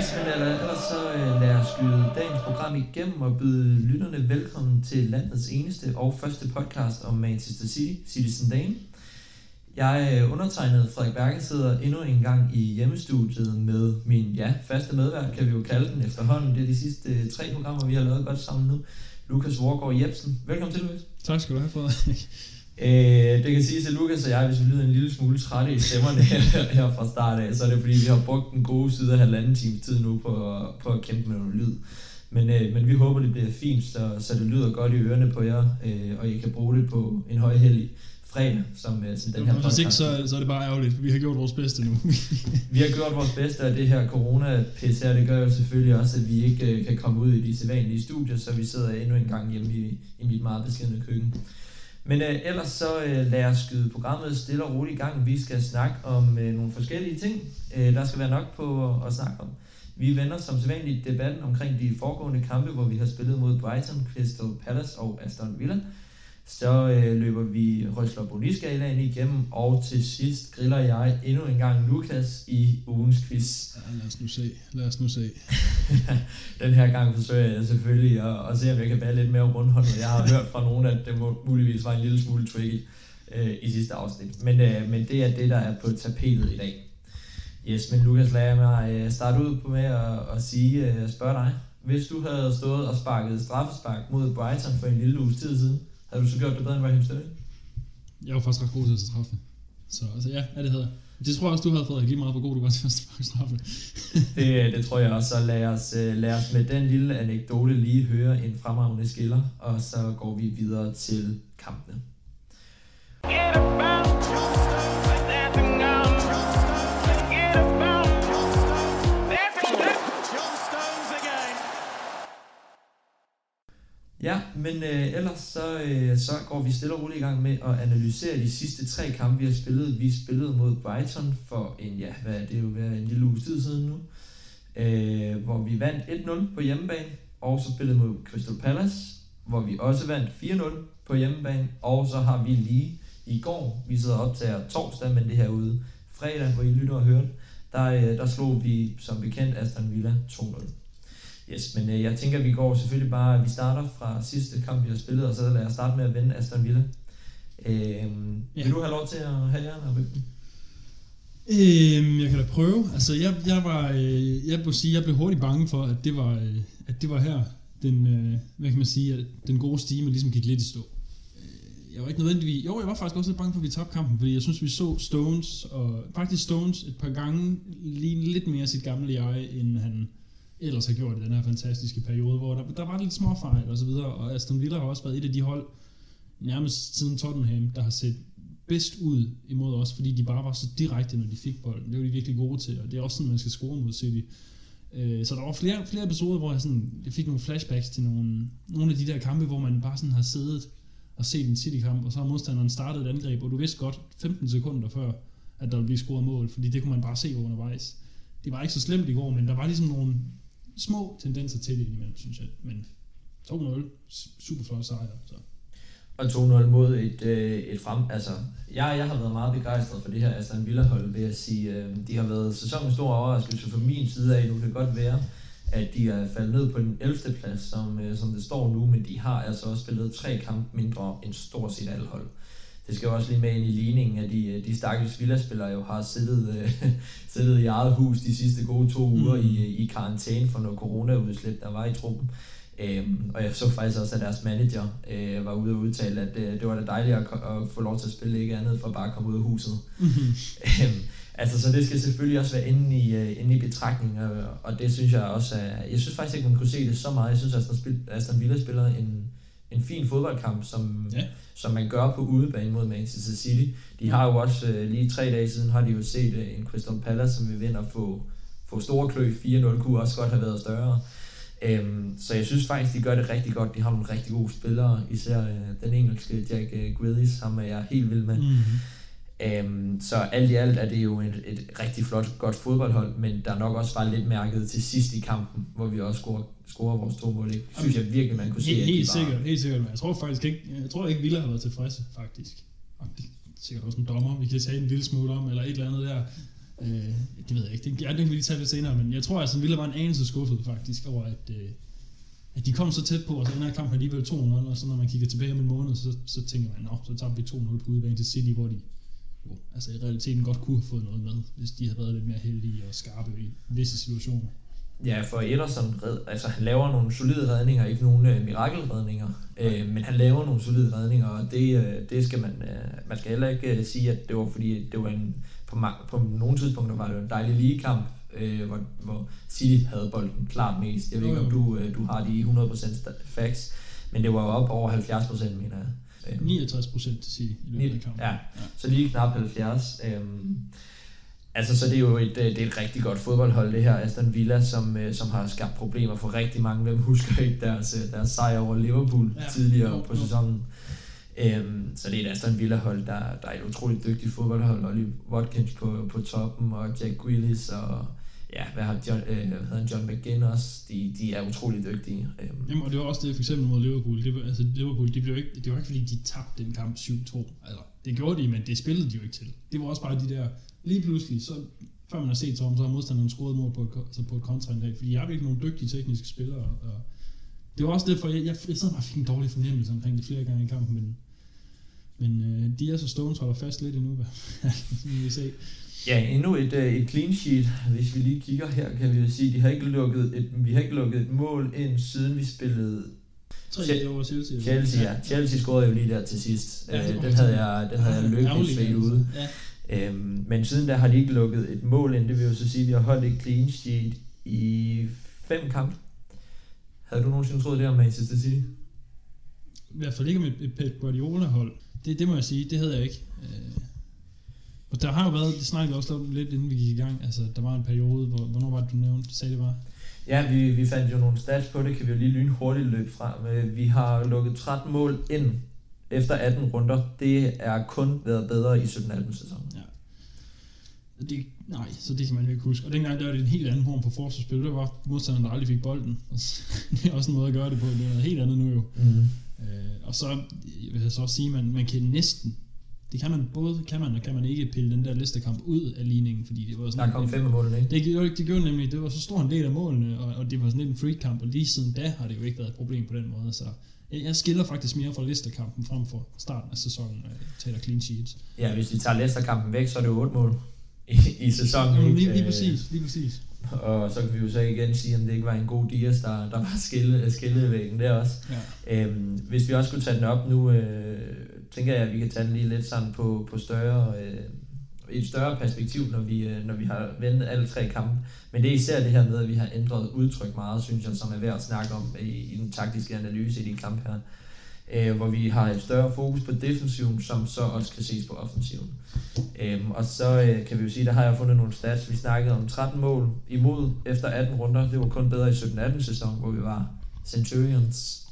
Yes, men ellers så øh, lad os skyde dagens program igennem og byde lytterne velkommen til landets eneste og første podcast om Manchester City, Citizen Dane. Jeg øh, er undertegnet Frederik Berge sidder endnu en gang i hjemmestudiet med min ja, faste medvært, kan vi jo kalde den efterhånden. Det er de sidste øh, tre programmer, vi har lavet godt sammen nu. Lukas Vorgård Jebsen. Velkommen til, Lukas. Tak skal du have, Frederik. Øh, det kan sige at Lukas og jeg, hvis vi lyder en lille smule trætte i stemmerne her, her fra start af, så er det fordi, vi har brugt en god side af halvanden time tid nu på, på at kæmpe med noget lyd. Men, øh, men vi håber, det bliver fint, så, så det lyder godt i ørerne på jer, øh, og I kan bruge det på en højhellig fredag, som, øh, som den her podcast. Hvis ikke, så, så er det bare ærgerligt, for vi har gjort vores bedste nu. vi har gjort vores bedste, og det her corona her, det gør jo selvfølgelig også, at vi ikke øh, kan komme ud i de sædvanlige studier, så vi sidder endnu en gang hjemme i, i mit meget beskedende køkken. Men øh, ellers så øh, lad os skyde programmet stille og roligt i gang. Vi skal snakke om øh, nogle forskellige ting. Øh, der skal være nok på at, at snakke om. Vi vender som sædvanligt debatten omkring de foregående kampe, hvor vi har spillet mod Brighton, Crystal Palace og Aston Villa. Så øh, løber vi Røsler Boniskalaen igennem, og til sidst griller jeg endnu en gang Lukas i ugens quiz. Ja, lad os nu se. Lad os nu se. Den her gang forsøger jeg selvfølgelig at, at se, om jeg kan være lidt mere rundhåndet. Jeg har hørt fra nogen, at det må, muligvis var en lille smule tricky øh, i sidste afsnit. Men, øh, men det er det, der er på tapetet i dag. Yes, men Lukas, lad mig øh, starte ud med at, at sige, øh, spørge dig. Hvis du havde stået og sparket straffespark mod Brighton for en lille uges tid siden, havde du så gjort det bedre end Raheem Sterling? Jeg var faktisk ret god til at straffe. Så altså, ja, ja, det havde Det tror jeg også, du havde fået lige meget, hvor god du var til at straffe. det, det tror jeg også, så lad os, øh, lad os med den lille anekdote lige høre en fremragende skiller, og så går vi videre til kampene. Get about Ja, men øh, ellers så, øh, så går vi stille og roligt i gang med at analysere de sidste tre kampe, vi har spillet. Vi spillede mod Brighton for en, ja, hvad er det jo, hvad en lille uge tid siden nu, øh, hvor vi vandt 1-0 på hjemmebane, og så spillede mod Crystal Palace, hvor vi også vandt 4-0 på hjemmebane, og så har vi lige i går, vi sidder op til torsdag, men det her ude fredag, hvor I lytter og hører der, øh, der slog vi som bekendt Aston Villa 2-0. Yes, men øh, jeg tænker, at vi går selvfølgelig bare, vi starter fra sidste kamp, vi har spillet, og så lader jeg starte med at vende Aston Villa. Øh, ja. Vil du have lov til at have jer og Øhm, jeg kan da prøve. Altså, jeg, jeg var, øh, jeg må sige, jeg blev hurtigt bange for, at det var, øh, at det var her, den, øh, hvad kan man sige, at den gode stime ligesom gik lidt i stå. Øh, jeg var ikke nødvendigvis, jo, jeg var faktisk også lidt bange for, at vi tabte kampen, fordi jeg synes, vi så Stones, og faktisk Stones et par gange lige lidt mere sit gamle jeg, end han, ellers har gjort i den her fantastiske periode, hvor der, der var lidt småfejl og så videre, og Aston Villa har også været et af de hold, nærmest siden Tottenham, der har set bedst ud imod os, fordi de bare var så direkte, når de fik bolden. Det var de virkelig gode til, og det er også sådan, man skal score mod City. Øh, så der var flere, flere episoder, hvor jeg, sådan, jeg fik nogle flashbacks til nogle, nogle af de der kampe, hvor man bare sådan har siddet og set en City-kamp, og så har modstanderen startet et angreb, og du vidste godt 15 sekunder før, at der ville blive scoret mål, fordi det kunne man bare se undervejs. Det var ikke så slemt i går, men der var ligesom nogle, små tendenser til det indimellem, synes jeg. Men 2-0, super flot sejr. Så. Og 2-0 mod et, øh, et frem... Altså, jeg, jeg har været meget begejstret for det her Aston Villa-hold, vil jeg sige. Øh, de har været sæsonens store overraskelse fra min side af. Nu kan det godt være, at de er faldet ned på den 11. plads, som, øh, som det står nu, men de har altså også spillet tre kampe mindre end stort set alle hold det skal jo også lige med ind i ligningen, at de, de stakkels villaspillere jo har siddet, øh, siddet i eget hus de sidste gode to uger mm. i, i karantæne for noget corona-udslip, der var i truppen. Øhm, og jeg så faktisk også, at deres manager øh, var ude og udtale, at øh, det var da dejligt at, at få lov til at spille ikke andet, for bare at komme ud af huset. Mm-hmm. Øhm, altså, så det skal selvfølgelig også være inde i, uh, inde i betragtning, og, og det synes jeg også er, jeg synes faktisk ikke, man kunne se det så meget. Jeg synes, at Aston Villa spiller en, en fin fodboldkamp, som, ja. som man gør på udebane mod Manchester City. De har jo også, øh, lige tre dage siden, har de jo set øh, en Crystal Palace, som vi vinder få, få store klø. 4-0 kunne også godt have været større. Øhm, så jeg synes faktisk, de gør det rigtig godt. De har nogle rigtig gode spillere, især øh, den engelske Jack øh, Grealish, ham er jeg helt vild med. Mm-hmm. Øhm, så alt i alt er det jo et, et rigtig flot, godt fodboldhold, men der er nok også bare lidt mærket til sidst i kampen, hvor vi også scorer, scorer vores to mål. Det synes jeg virkelig, man kunne se. Helt, helt sikkert, helt sikkert, men jeg tror faktisk ikke, jeg tror ikke, Villa har været tilfredse, faktisk. Og det er sikkert også en dommer, vi kan tage en lille smule om, eller et eller andet der. Øh, det ved jeg ikke. Det, jeg det kan vi lige tage lidt senere, men jeg tror, at Aston Villa var en anelse skuffet faktisk over, at, øh, at de kom så tæt på, og så ender kampen alligevel 2-0, og så når man kigger tilbage om en måned, så, så tænker man, nå, så tager vi 2-0 på udebane til City, hvor de jo, altså i realiteten godt kunne have fået noget med, hvis de havde været lidt mere heldige og skarpe i visse situationer. Ja, for Ederson, red, altså han laver nogle solide redninger, ikke nogle øh, mirakelredninger, øh, men han laver nogle solide redninger, og det, øh, det skal man, øh, man skal heller ikke øh, sige, at det var fordi, det var en, på, på nogle tidspunkter var det en dejlig ligekamp, øh, hvor, hvor City havde bolden klart mest. Jeg ved ikke, om du, øh, du har de 100% facts, men det var jo op over 70%, mener jeg. 69 øh, procent til City i løbet af kampen. Ja, ja, så lige knap 70. Øhm, Altså, så det er jo et, øh, det er et rigtig godt fodboldhold, det her Aston Villa, som, øh, som har skabt problemer for rigtig mange. Hvem husker ikke deres, øh, deres sejr over Liverpool ja, tidligere jo, på sæsonen? Øhm, så det er et Aston Villa-hold, der, der er et utroligt dygtigt fodboldhold. Ollie Watkins på, på toppen, og Jack Grealish, og ja, hvad har John, øh, hvad hedder John McGinn også, de, de er utrolig dygtige. Øhm. Jamen, og det var også det, for eksempel mod Liverpool. Det var, altså, Liverpool, de blev ikke, det var ikke fordi, de tabte den kamp 7-2. Altså, det gjorde de, men det spillede de jo ikke til. Det var også bare de der lige pludselig, så, før man har set Tom, så har modstanderen scoret mål på et, altså på et kontraangreb, fordi jeg har ikke nogen dygtige tekniske spillere, og det var også derfor, jeg, jeg, jeg sad bare fik en dårlig fornemmelse omkring det flere gange i kampen, men, men øh, de er så Stones holder fast lidt endnu, hvad vi se. Ja, endnu et, øh, et clean sheet. Hvis vi lige kigger her, kan vi jo sige, de har ikke lukket et, vi har ikke lukket et mål ind, siden vi spillede 3 over Chelsea. Chelsea, ja. Chelsea scorede jo lige der til sidst. Ja, øh, den havde jeg, den havde jeg lykkeligt set ude. Ja. Øhm, men siden da har de ikke lukket et mål ind. Det vil jo så sige, at vi har holdt et clean sheet i fem kampe. Havde du nogensinde troet det om Manchester City? I hvert fald ikke med et Pep Guardiola-hold. Det, det må jeg sige, det havde jeg ikke. Øh, og der har jo været, det snakkede også lidt inden vi gik i gang, altså der var en periode, hvor, hvornår var det, du nævnte, sagde det var? Ja, vi, vi fandt jo nogle stats på det, kan vi jo lige lynhurtigt løbe fra. Vi har lukket 13 mål ind efter 18 runder. Det er kun været bedre i 17-18 sæsonen. Ja. Det, nej, så det kan man jo ikke huske. Og dengang der var det en helt anden form for forsvarsspil. Det var modstanderen, der aldrig fik bolden. det er også en måde at gøre det på. Det er noget helt andet nu jo. Mm. Øh, og så vil jeg så også sige, at man, man kan næsten det kan man både kan man og kan man ikke pille den der listekamp ud af ligningen, fordi det var sådan... Der kom fem af målene, ikke? Det, det, det gjorde nemlig, det var så stor en del af målene, og, og det var sådan lidt en free kamp, og lige siden da har det jo ikke været et problem på den måde, så jeg, skiller faktisk mere fra listerkampen frem for starten af sæsonen, øh, taler clean sheets. Ja, hvis vi tager listerkampen væk, så er det jo otte mål i, i sæsonen. Ja, lige, lige, præcis, lige præcis. Og så kan vi jo så igen sige, om det ikke var en god Dias, der, der var skille, skillevæggen der også. Ja. Øhm, hvis vi også skulle tage den op nu, øh, tænker jeg, at vi kan tage den lige lidt sådan på, på større, øh, et større perspektiv, når vi, øh, når vi har vendt alle tre kampe. Men det er især det her med, at vi har ændret udtryk meget, synes jeg, som er værd at snakke om i, i den taktiske analyse i de kampe her. Øh, hvor vi har et større fokus på defensiven, som så også kan ses på offensiven. Øh, og så øh, kan vi jo sige, der har jeg fundet nogle stats. Vi snakkede om 13 mål imod efter 18 runder. Det var kun bedre i 17-18 sæson, hvor vi var Centurions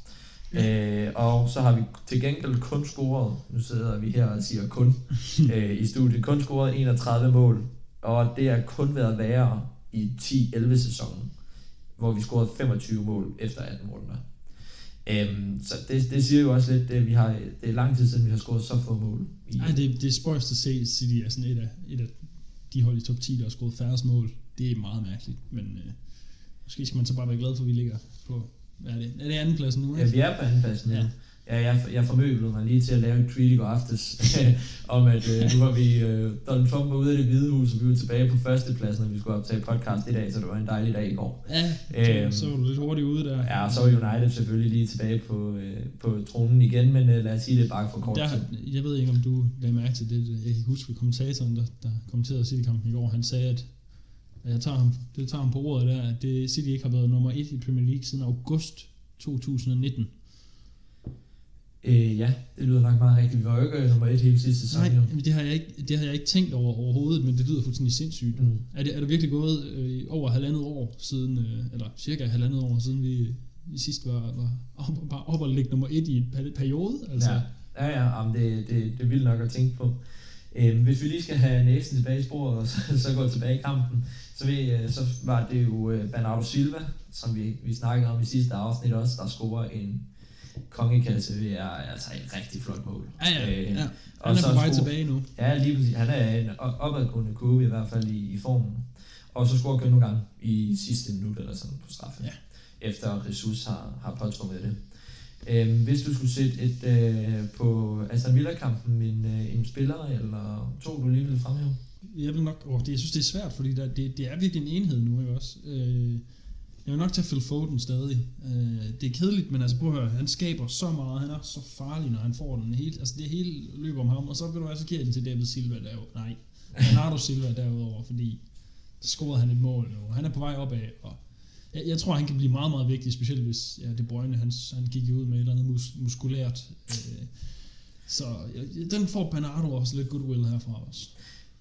Øh, og så har vi til gengæld kun scoret, nu sidder vi her og siger kun øh, i studiet, kun scoret 31 mål, og det er kun været værre i 10-11 sæsonen, hvor vi scorede 25 mål efter 18 runder. Øhm, så det, det siger jo også lidt, at vi har, det er lang tid siden, vi har scoret så få mål. Nej, det, det er spøjst at se, City er sådan et af, et af de hold i top 10, der har scoret færrest mål. Det er meget mærkeligt, men øh, måske skal man så bare være glad for, at vi ligger på hvad er det? Er det andenpladsen nu? Ja, vi er på andenpladsen, ja. Ja, jeg, jeg formøblede mig lige til at lave et tweet i går aftes, om at øh, nu var vi, øh, Donald Trump var ude af det hvide hus, og vi var tilbage på førstepladsen, og vi skulle optage podcast i dag, så det var en dejlig dag i går. Ja, så, så var du lidt hurtigt ude der. Ja, og så var United selvfølgelig lige tilbage på, øh, på tronen igen, men øh, lad os sige det bare for kort der, tid. Jeg ved ikke, om du lagde mærke til det, jeg kan huske kommentatoren, der, der kommenterede City-kampen i går, han sagde, at jeg tager ham, det tager ham på ordet der, at det, City ikke har været nummer et i Premier League siden august 2019. Øh, ja, det lyder nok meget rigtigt. Vi var jo ikke nummer et hele sidste sæson. Nej, men det har, jeg ikke, det har jeg ikke tænkt over overhovedet, men det lyder fuldstændig sindssygt. Mm. Er, det, er det virkelig gået øh, over halvandet år siden, øh, eller cirka halvandet år siden vi, sidst var, var op, bare op og ligge nummer et i en periode? Altså. Ja, ja, ja jamen det, det, det er vildt nok at tænke på. Øh, hvis vi lige skal have næsten tilbage i sporet, og så, så gå tilbage i kampen, så, vi, øh, så var det jo øh, Bernardo Silva, som vi, vi snakkede om i sidste afsnit også, der scorer en, kongekasse er altså et rigtig flot mål. Ja, ja, Øh, ja. og Han er så på vej tilbage nu. Ja, lige præcis. Han er en op- opadgående kurve i hvert fald i, i formen. Og så scorer Gündogan i sidste minut eller sådan på straffe. Ja. Efter Jesus har, har påtrukket det. Øhm, hvis du skulle sætte et, øh, på Aston Villa-kampen en, øh, en spiller eller to, du lige ville fremhæve? Jeg vil nok, oh, det, jeg synes, det er svært, fordi der, det, det er virkelig en enhed nu, ikke også? Øh, jeg vil nok tage Phil Foden stadig. Øh, det er kedeligt, men altså prøv at høre, han skaber så meget, han er så farlig, når han får den Helt, altså det hele løber om ham, og så vil du altså give den til David Silva derovre. Nej, Bernardo Silva derudover, fordi der scorede han et mål nu. Han er på vej opad, og jeg, jeg tror, han kan blive meget, meget vigtig, specielt hvis ja, De Bruyne, han, han gik ud med et eller andet mus, muskulært. Øh, så ja, den får Bernardo også lidt goodwill herfra også.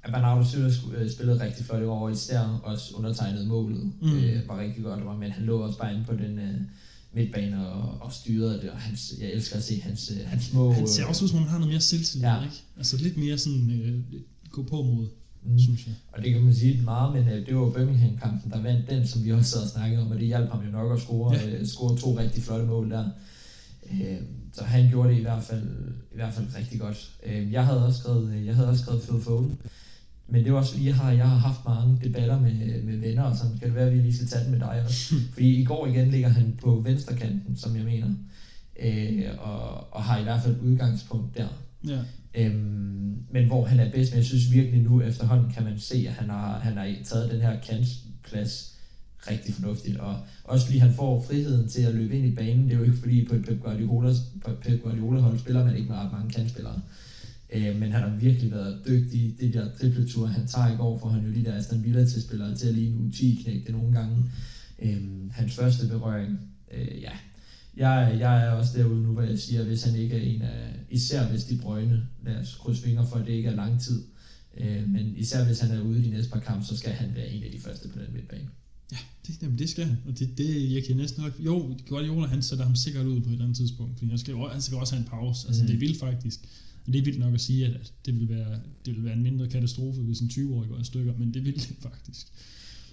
Bernardo Silva øh, spillede rigtig flot i år, især også undertegnet målet. Mm. Øh, var rigtig godt, men han lå også bare inde på den øh, midtbane og, og styrede det, og hans, jeg elsker at se hans, øh, hans små... Han ser også ud, som om han har noget mere selvtillid, ja. Ikke? Altså lidt mere sådan øh, gå på mod, mm. synes jeg. Og det kan man sige meget, men øh, det var Birmingham-kampen, der vandt den, som vi også sad og snakkede om, og det hjalp ham jo nok at score, Ja. øh, score to rigtig flotte mål der. Øh, så han gjorde det i hvert fald, i hvert fald rigtig godt. Øh, jeg havde også skrevet, øh, jeg havde også skrevet Phil Foden, men det var også jeg har, jeg har haft mange debatter med, med venner, og sådan kan det være, at vi lige skal tage den med dig også. Fordi i går igen ligger han på venstrekanten, som jeg mener, øh, og, og har i hvert fald et udgangspunkt der. Ja. Øhm, men hvor han er bedst, men jeg synes virkelig nu efterhånden kan man se, at han har, han har taget den her kantplads rigtig fornuftigt, og også fordi han får friheden til at løbe ind i banen, det er jo ikke fordi på et Pep Guardiola, på et Pep Guardiola hold spiller man ikke med ret mange kantspillere, øh, men han har virkelig været dygtig, det der dribletur han tager i går, får han jo de der Aston Villa til at lige nu 10 knægte nogle gange, øh, hans første berøring, øh, ja, jeg, jeg er også derude nu, hvor jeg siger, hvis han ikke er en af, især hvis de brøgne, lad os krydse fingre for, at det ikke er lang tid, øh, men især hvis han er ude i de næste par kampe, så skal han være en af de første på den midtbane. Ja, det, jamen, det skal han. Og det, det, jeg kan næsten nok... Jo, Guardiola, han sætter ham sikkert ud på et eller andet tidspunkt, fordi han skal, han skal også have en pause. Altså, Mm. det er vildt faktisk. Og det er vildt nok at sige, at, det, vil være, det vil være en mindre katastrofe, hvis en 20-årig går i stykker, men det er vildt faktisk.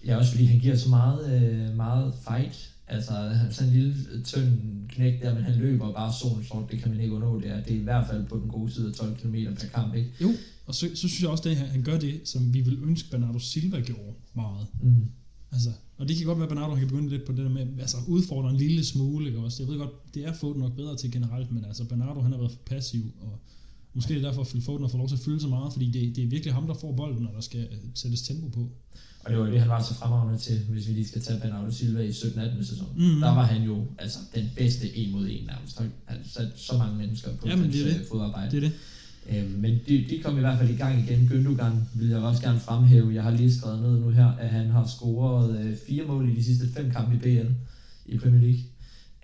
Ja, også fordi han giver så meget, øh, meget fight. Altså, han er sådan en lille øh, tynd knæk der, men han løber bare solen sort, det kan man ikke undgå. Det er, det er i hvert fald på den gode side af 12 km per kamp, ikke? Jo, og så, så synes jeg også, at han gør det, som vi vil ønske, Bernardo Silva gjorde meget. Mm. Altså, og det kan godt være, at Bernardo kan begynde lidt på det der med, altså udfordre en lille smule, ikke også? Jeg ved godt, det er Foden nok bedre til generelt, men altså Bernardo han har været for passiv, og måske er det derfor, at Phil Foden har fået lov til at fylde så meget, fordi det, det er virkelig ham, der får bolden, når der skal øh, sættes tempo på. Og det var det, han var så fremragende til, hvis vi lige skal tage Bernardo Silva i 17-18 sæson. Mhm. Mm. Der var han jo altså den bedste en mod en nærmest. Han satte så mange mennesker på Jamen, hans det er det. øh, fodarbejde. Det er det. Øhm, men de, de kom i hvert fald i gang igen. Gündogan vil jeg også gerne fremhæve. Jeg har lige skrevet ned nu her, at han har scoret øh, fire mål i de sidste fem kampe i BL i Premier League.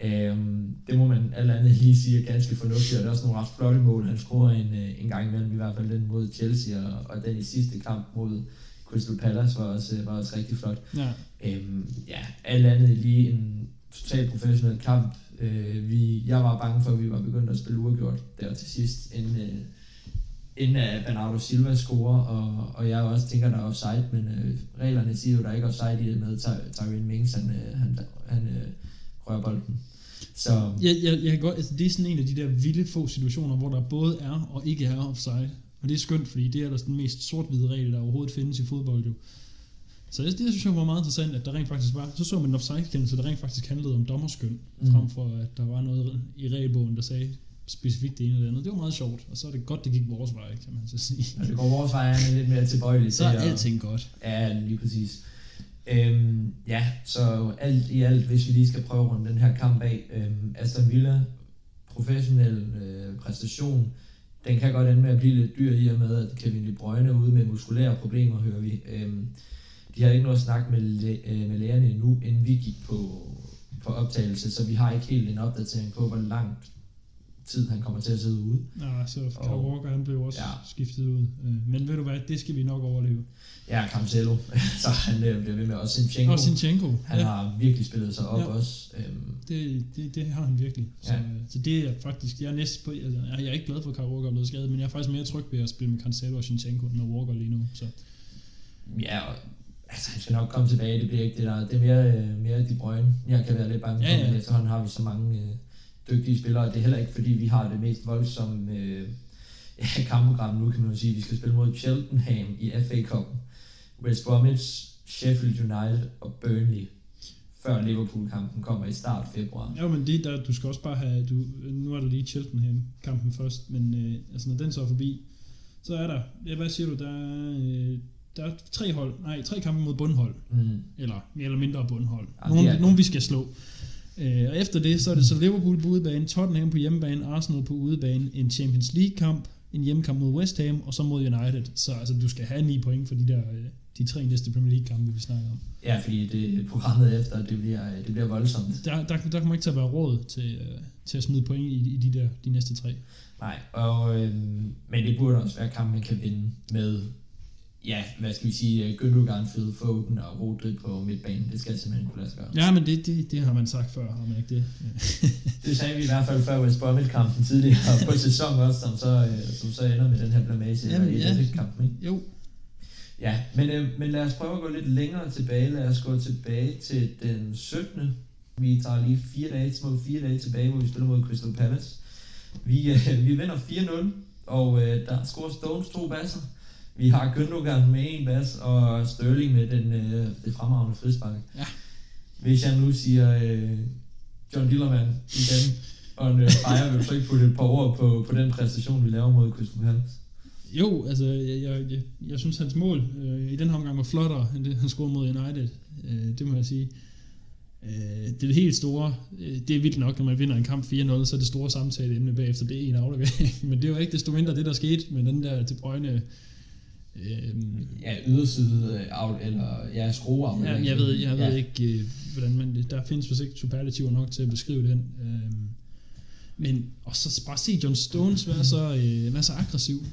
Øhm, det må man alt andet lige sige er ganske fornuftigt, og det er også nogle ret flotte mål. Han scorer en, øh, en gang imellem, i hvert fald den mod Chelsea, og, og den i sidste kamp mod Crystal Palace var også, øh, var også rigtig flot. Ja. Øhm, ja, alt andet lige en totalt professionel kamp. Øh, vi, jeg var bange for, at vi var begyndt at spille uafgjort der til sidst, inden, øh, inden at Bernardo Silva scorer, og, og jeg også tænker, der er offside, men øh, reglerne siger jo, der er ikke offside i det med Ty- Tyrene Mings, han, øh, han, rører bolden. Så Jeg, jeg, jeg kan godt, altså, det er sådan en af de der vilde få situationer, hvor der både er og ikke er offside. Og det er skønt, fordi det er ellers den mest sort-hvide regel, der overhovedet findes i fodbold jo. Så det, det synes jeg var meget interessant, at der rent faktisk var, så så man en offside-kendelse, der rent faktisk handlede om dommerskøn, mm. Frem for at der var noget i regelbogen, der sagde specifikt det ene eller det andet. Det var meget sjovt, og så er det godt, det gik vores vej, kan man så sige. når det går vores vej, er lidt mere tilbøjelig Så er til alting godt. Ja, lige præcis. Øhm, ja, så alt i alt, hvis vi lige skal prøve rundt den her kamp af, øhm, Aston Villa, professionel øh, præstation, den kan godt ende med at blive lidt dyr i og med, at Kevin De Bruyne er ude med muskulære problemer, hører vi. Øhm, de har ikke noget at snakke med, læ- øh, med lægerne endnu, inden vi gik på, på optagelse, så vi har ikke helt en opdatering på, hvor langt tid han kommer til at sidde ude. Ja, så Kyle Og- Walker, han blev også Ja. skiftet ud. Øh, Men ved du hvad, det skal vi nok overleve. Ja, Cancelo, så han øh, bliver ved med, og Sinchenko, Og Sinchenko, han ja, har virkelig spillet sig op Ja. også. Øhm, det, det, det har han virkelig. Så, Ja. så det er faktisk, jeg er næsten på, altså, jeg er ikke glad for, at Kyle Walker er blevet skadet, men jeg er faktisk mere tryg ved at spille med Cancelo og Sinchenko end med Walker lige nu. Så Ja, og, altså han skal nok komme tilbage, det bliver ikke det der. Det er mere, øh, mere de brøgne. Jeg kan være lidt bange for, Ja, ja. men efterhånden har vi så mange øh, dygtige spillere. Det er heller ikke, fordi vi har det mest voldsomme øh, kampprogram nu, kan man jo sige. Vi skal spille mod Cheltenham i FA Cup, West Bromwich, Sheffield United og Burnley før Liverpool-kampen kommer i start februar. Ja, men det der, du skal også bare have, du, nu er der lige Cheltenham-kampen først, men øh, altså når den så er forbi, så er der, ja, hvad siger du, der er, øh, der er tre hold, nej, tre kampe mod bundhold, Mm. eller mere eller mindre bundhold. Ja, Nogle, er- nogle vi skal slå. Øh, og efter det, så er det så Liverpool på udebane, Tottenham på hjemmebane, Arsenal på udebane, en Champions League-kamp, en hjemmekamp mod West Ham, og så mod United. Så altså, du skal have ni point for de der øh, de tre næste Premier League-kampe, vi snakker om. Ja, fordi det programmet efter, det bliver, det bliver voldsomt. Der, der, der kommer ikke til at være råd til, øh, til at smide point i, i de der de næste tre. Nej, og, øhm, men det burde også være kamp, man kan vinde med, ja, hvad skal vi sige, øh, Gündogan, Phil Foden og Rodri på midtbanen. Det skal simpelthen kunne lade sig gøre. Ja, men det, det, det har man sagt før, har man ikke det? Det sagde vi i hvert fald før West Bromwich-kampen tidligere på sæsonen også, som så, øh, som så ender med den her blamage Jamen, i ja. ja. kampen. Ikke? jo, Ja, men, øh, men lad os prøve at gå lidt længere tilbage. Lad os gå tilbage til den 17. Vi tager lige fire dage, små fire dage tilbage, hvor vi spiller mod Crystal Palace. Vi, øh, vi vinder 4-0, og øh, der scorer Stones to basser. Vi har Gündogan med en bas, og Sterling med den, øh, det fremragende frispark. Ja. Hvis jeg nu siger øh, John Dillermand igen, og øh, Bayer vil så ikke putte et par ord på, på den præstation, vi laver mod Crystal Palace. Jo, altså, jeg, jeg, jeg, jeg synes, hans mål øh, i den her omgang var flottere, end det, han scorede mod United. Øh, det må jeg sige. Øh, det er det helt store. Øh, det er vildt nok, når man vinder en kamp 4-0, så er det store samtaleemne bagefter, det er en aflevering. Men det var ikke desto mindre det, der skete med den der til Brøgne. Øh, Ja, yderside øh, out, eller ja, skrue Ja, jeg ved, jeg ved ja. ikke, øh, hvordan man... Der findes vist ikke superlativer nok til at beskrive den. Øh, men og så bare se John Stones være så, øh, være så aggressiv.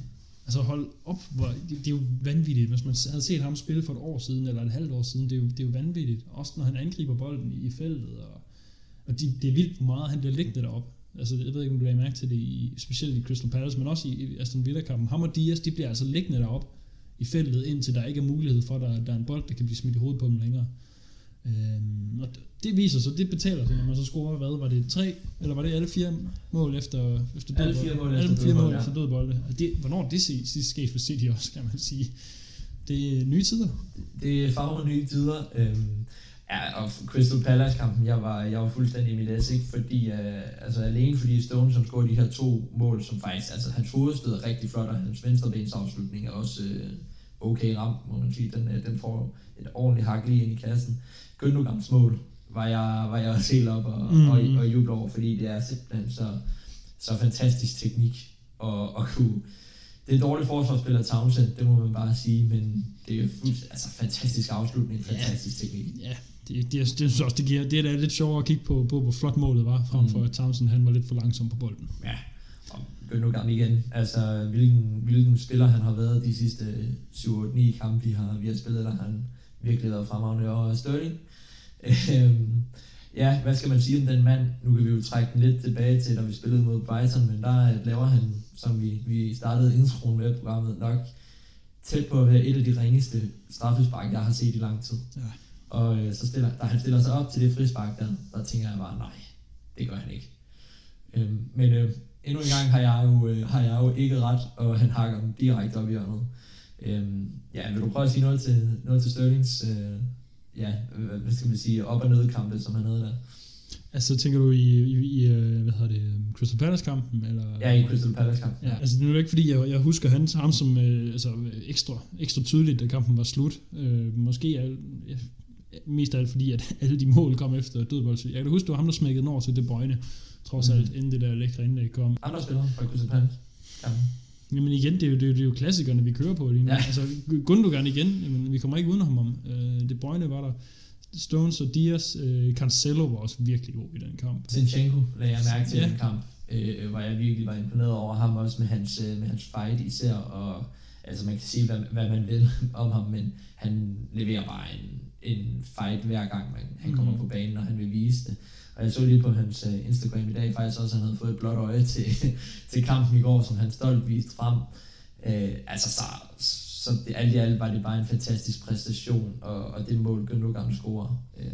Altså hold op, hvor, det, det, er jo vanvittigt. Hvis man havde set ham spille for et år siden, eller et halvt år siden, det er jo, det er jo vanvittigt. Også når han angriber bolden i, feltet. Og, og de, det er vildt, hvor meget han bliver liggende deroppe. Altså, jeg ved ikke, om du lagde mærke til det, i, specielt i Crystal Palace, men også i, Aston Villa-kampen. Ham og Diaz, de bliver altså liggende deroppe i feltet, indtil der ikke er mulighed for, at der, der er en bold, der kan blive smidt i hovedet på dem længere. Øhm, og det viser sig, det betaler sig, når man så scorer, hvad var det, tre, eller var det alle fire mål efter, efter Alle dødbold? fire mål alle efter fire mål dødbold, ja. efter dødbolde. Og det, hvornår det sidst sidst sket for City også, kan man sige. Det er nye tider. Det er farver nye tider. Øhm, ja, og Crystal Palace-kampen, jeg var, jeg var fuldstændig i mit læs, ikke? Fordi, øh, altså alene fordi Stone, som scorede de her to mål, som faktisk, altså hans hovedstød er rigtig flot, og hans venstrebens afslutning er også øh, okay ramt, må man sige. Den, øh, den får et ordentligt hak lige ind i kassen. Gündogans mål var jeg, var jeg også helt op og, Mm. og, og juble over, fordi det er simpelthen så, så fantastisk teknik og, og kunne det er en dårlig forsvarsspiller Townsend, det må man bare sige, men det er fuldt, altså fantastisk afslutning, Ja. fantastisk teknik. Ja, det, det, det synes jeg også, det giver, det er da lidt sjovere at kigge på, på hvor flot målet var, frem for Mm. at Townsend han var lidt for langsom på bolden. Ja, og Gündogan igen, altså hvilken, hvilken spiller han har været de sidste 7-8-9 kampe, vi har, vi har spillet, der han virkelig været fremragende, og Sterling. Øhm, ja, hvad skal man sige om den mand? Nu kan vi jo trække den lidt tilbage til, da vi spillede mod Brighton, men der øh, laver han, som vi, vi startede introen med programmet, nok tæt på at være et af de ringeste straffespark, jeg har set i lang tid. Ja. Og øh, så stiller, da han stiller sig op til det frispark der, der tænker jeg bare, nej, det gør han ikke. Øhm, men øh, endnu en gang har jeg, jo, øh, har jeg jo ikke ret, og han hakker dem direkte op i hjørnet. Øhm, ja, vil du prøve at sige noget til, noget til Sterlings, øh, ja, hvad skal man sige, op- og nedkampe, som han havde der? Altså tænker du i, i, i øh, hvad hedder det, øh, Crystal Palace-kampen? Eller? Ja, i Crystal Palace-kamp. Ja, altså nu er det ikke fordi, jeg, jeg husker han, ham som øh, altså, ekstra, ekstra tydeligt, da kampen var slut. Øh, måske er, ja, mest af alt fordi, at alle de mål kom efter dødbold. Jeg kan huske, det var ham, der smækkede den over til De Bruyne, trods Mhm. alt, inden det der lækre indlæg kom. Andre spillere fra Crystal Palace. Ja. Jamen igen, det er jo, det er jo, det er jo klassikerne, vi kører på lige nu. Ja. Altså, Gundogan igen, jamen, vi kommer ikke uden ham om. Øh, De Bruyne var der. Stones og Diaz, øh, Cancelo var også virkelig god i den kamp. Zinchenko lagde jeg mærke til Ja. ja. den kamp, øh, hvor jeg virkelig var imponeret over ham, også med hans, øh, med hans fight især, og altså man kan sige, hvad, hvad man vil om ham, men han leverer bare en, en fight hver gang, man, han kommer Mhm. på banen, og han vil vise det. Og jeg så lige på hans øh, Instagram i dag faktisk også, at han havde fået et blåt øje til, til kampen i går, som han stolt viste frem. Øh, altså så, så det, alt i alt var det bare en fantastisk præstation, og, og det mål Gündogan scorer. Øh.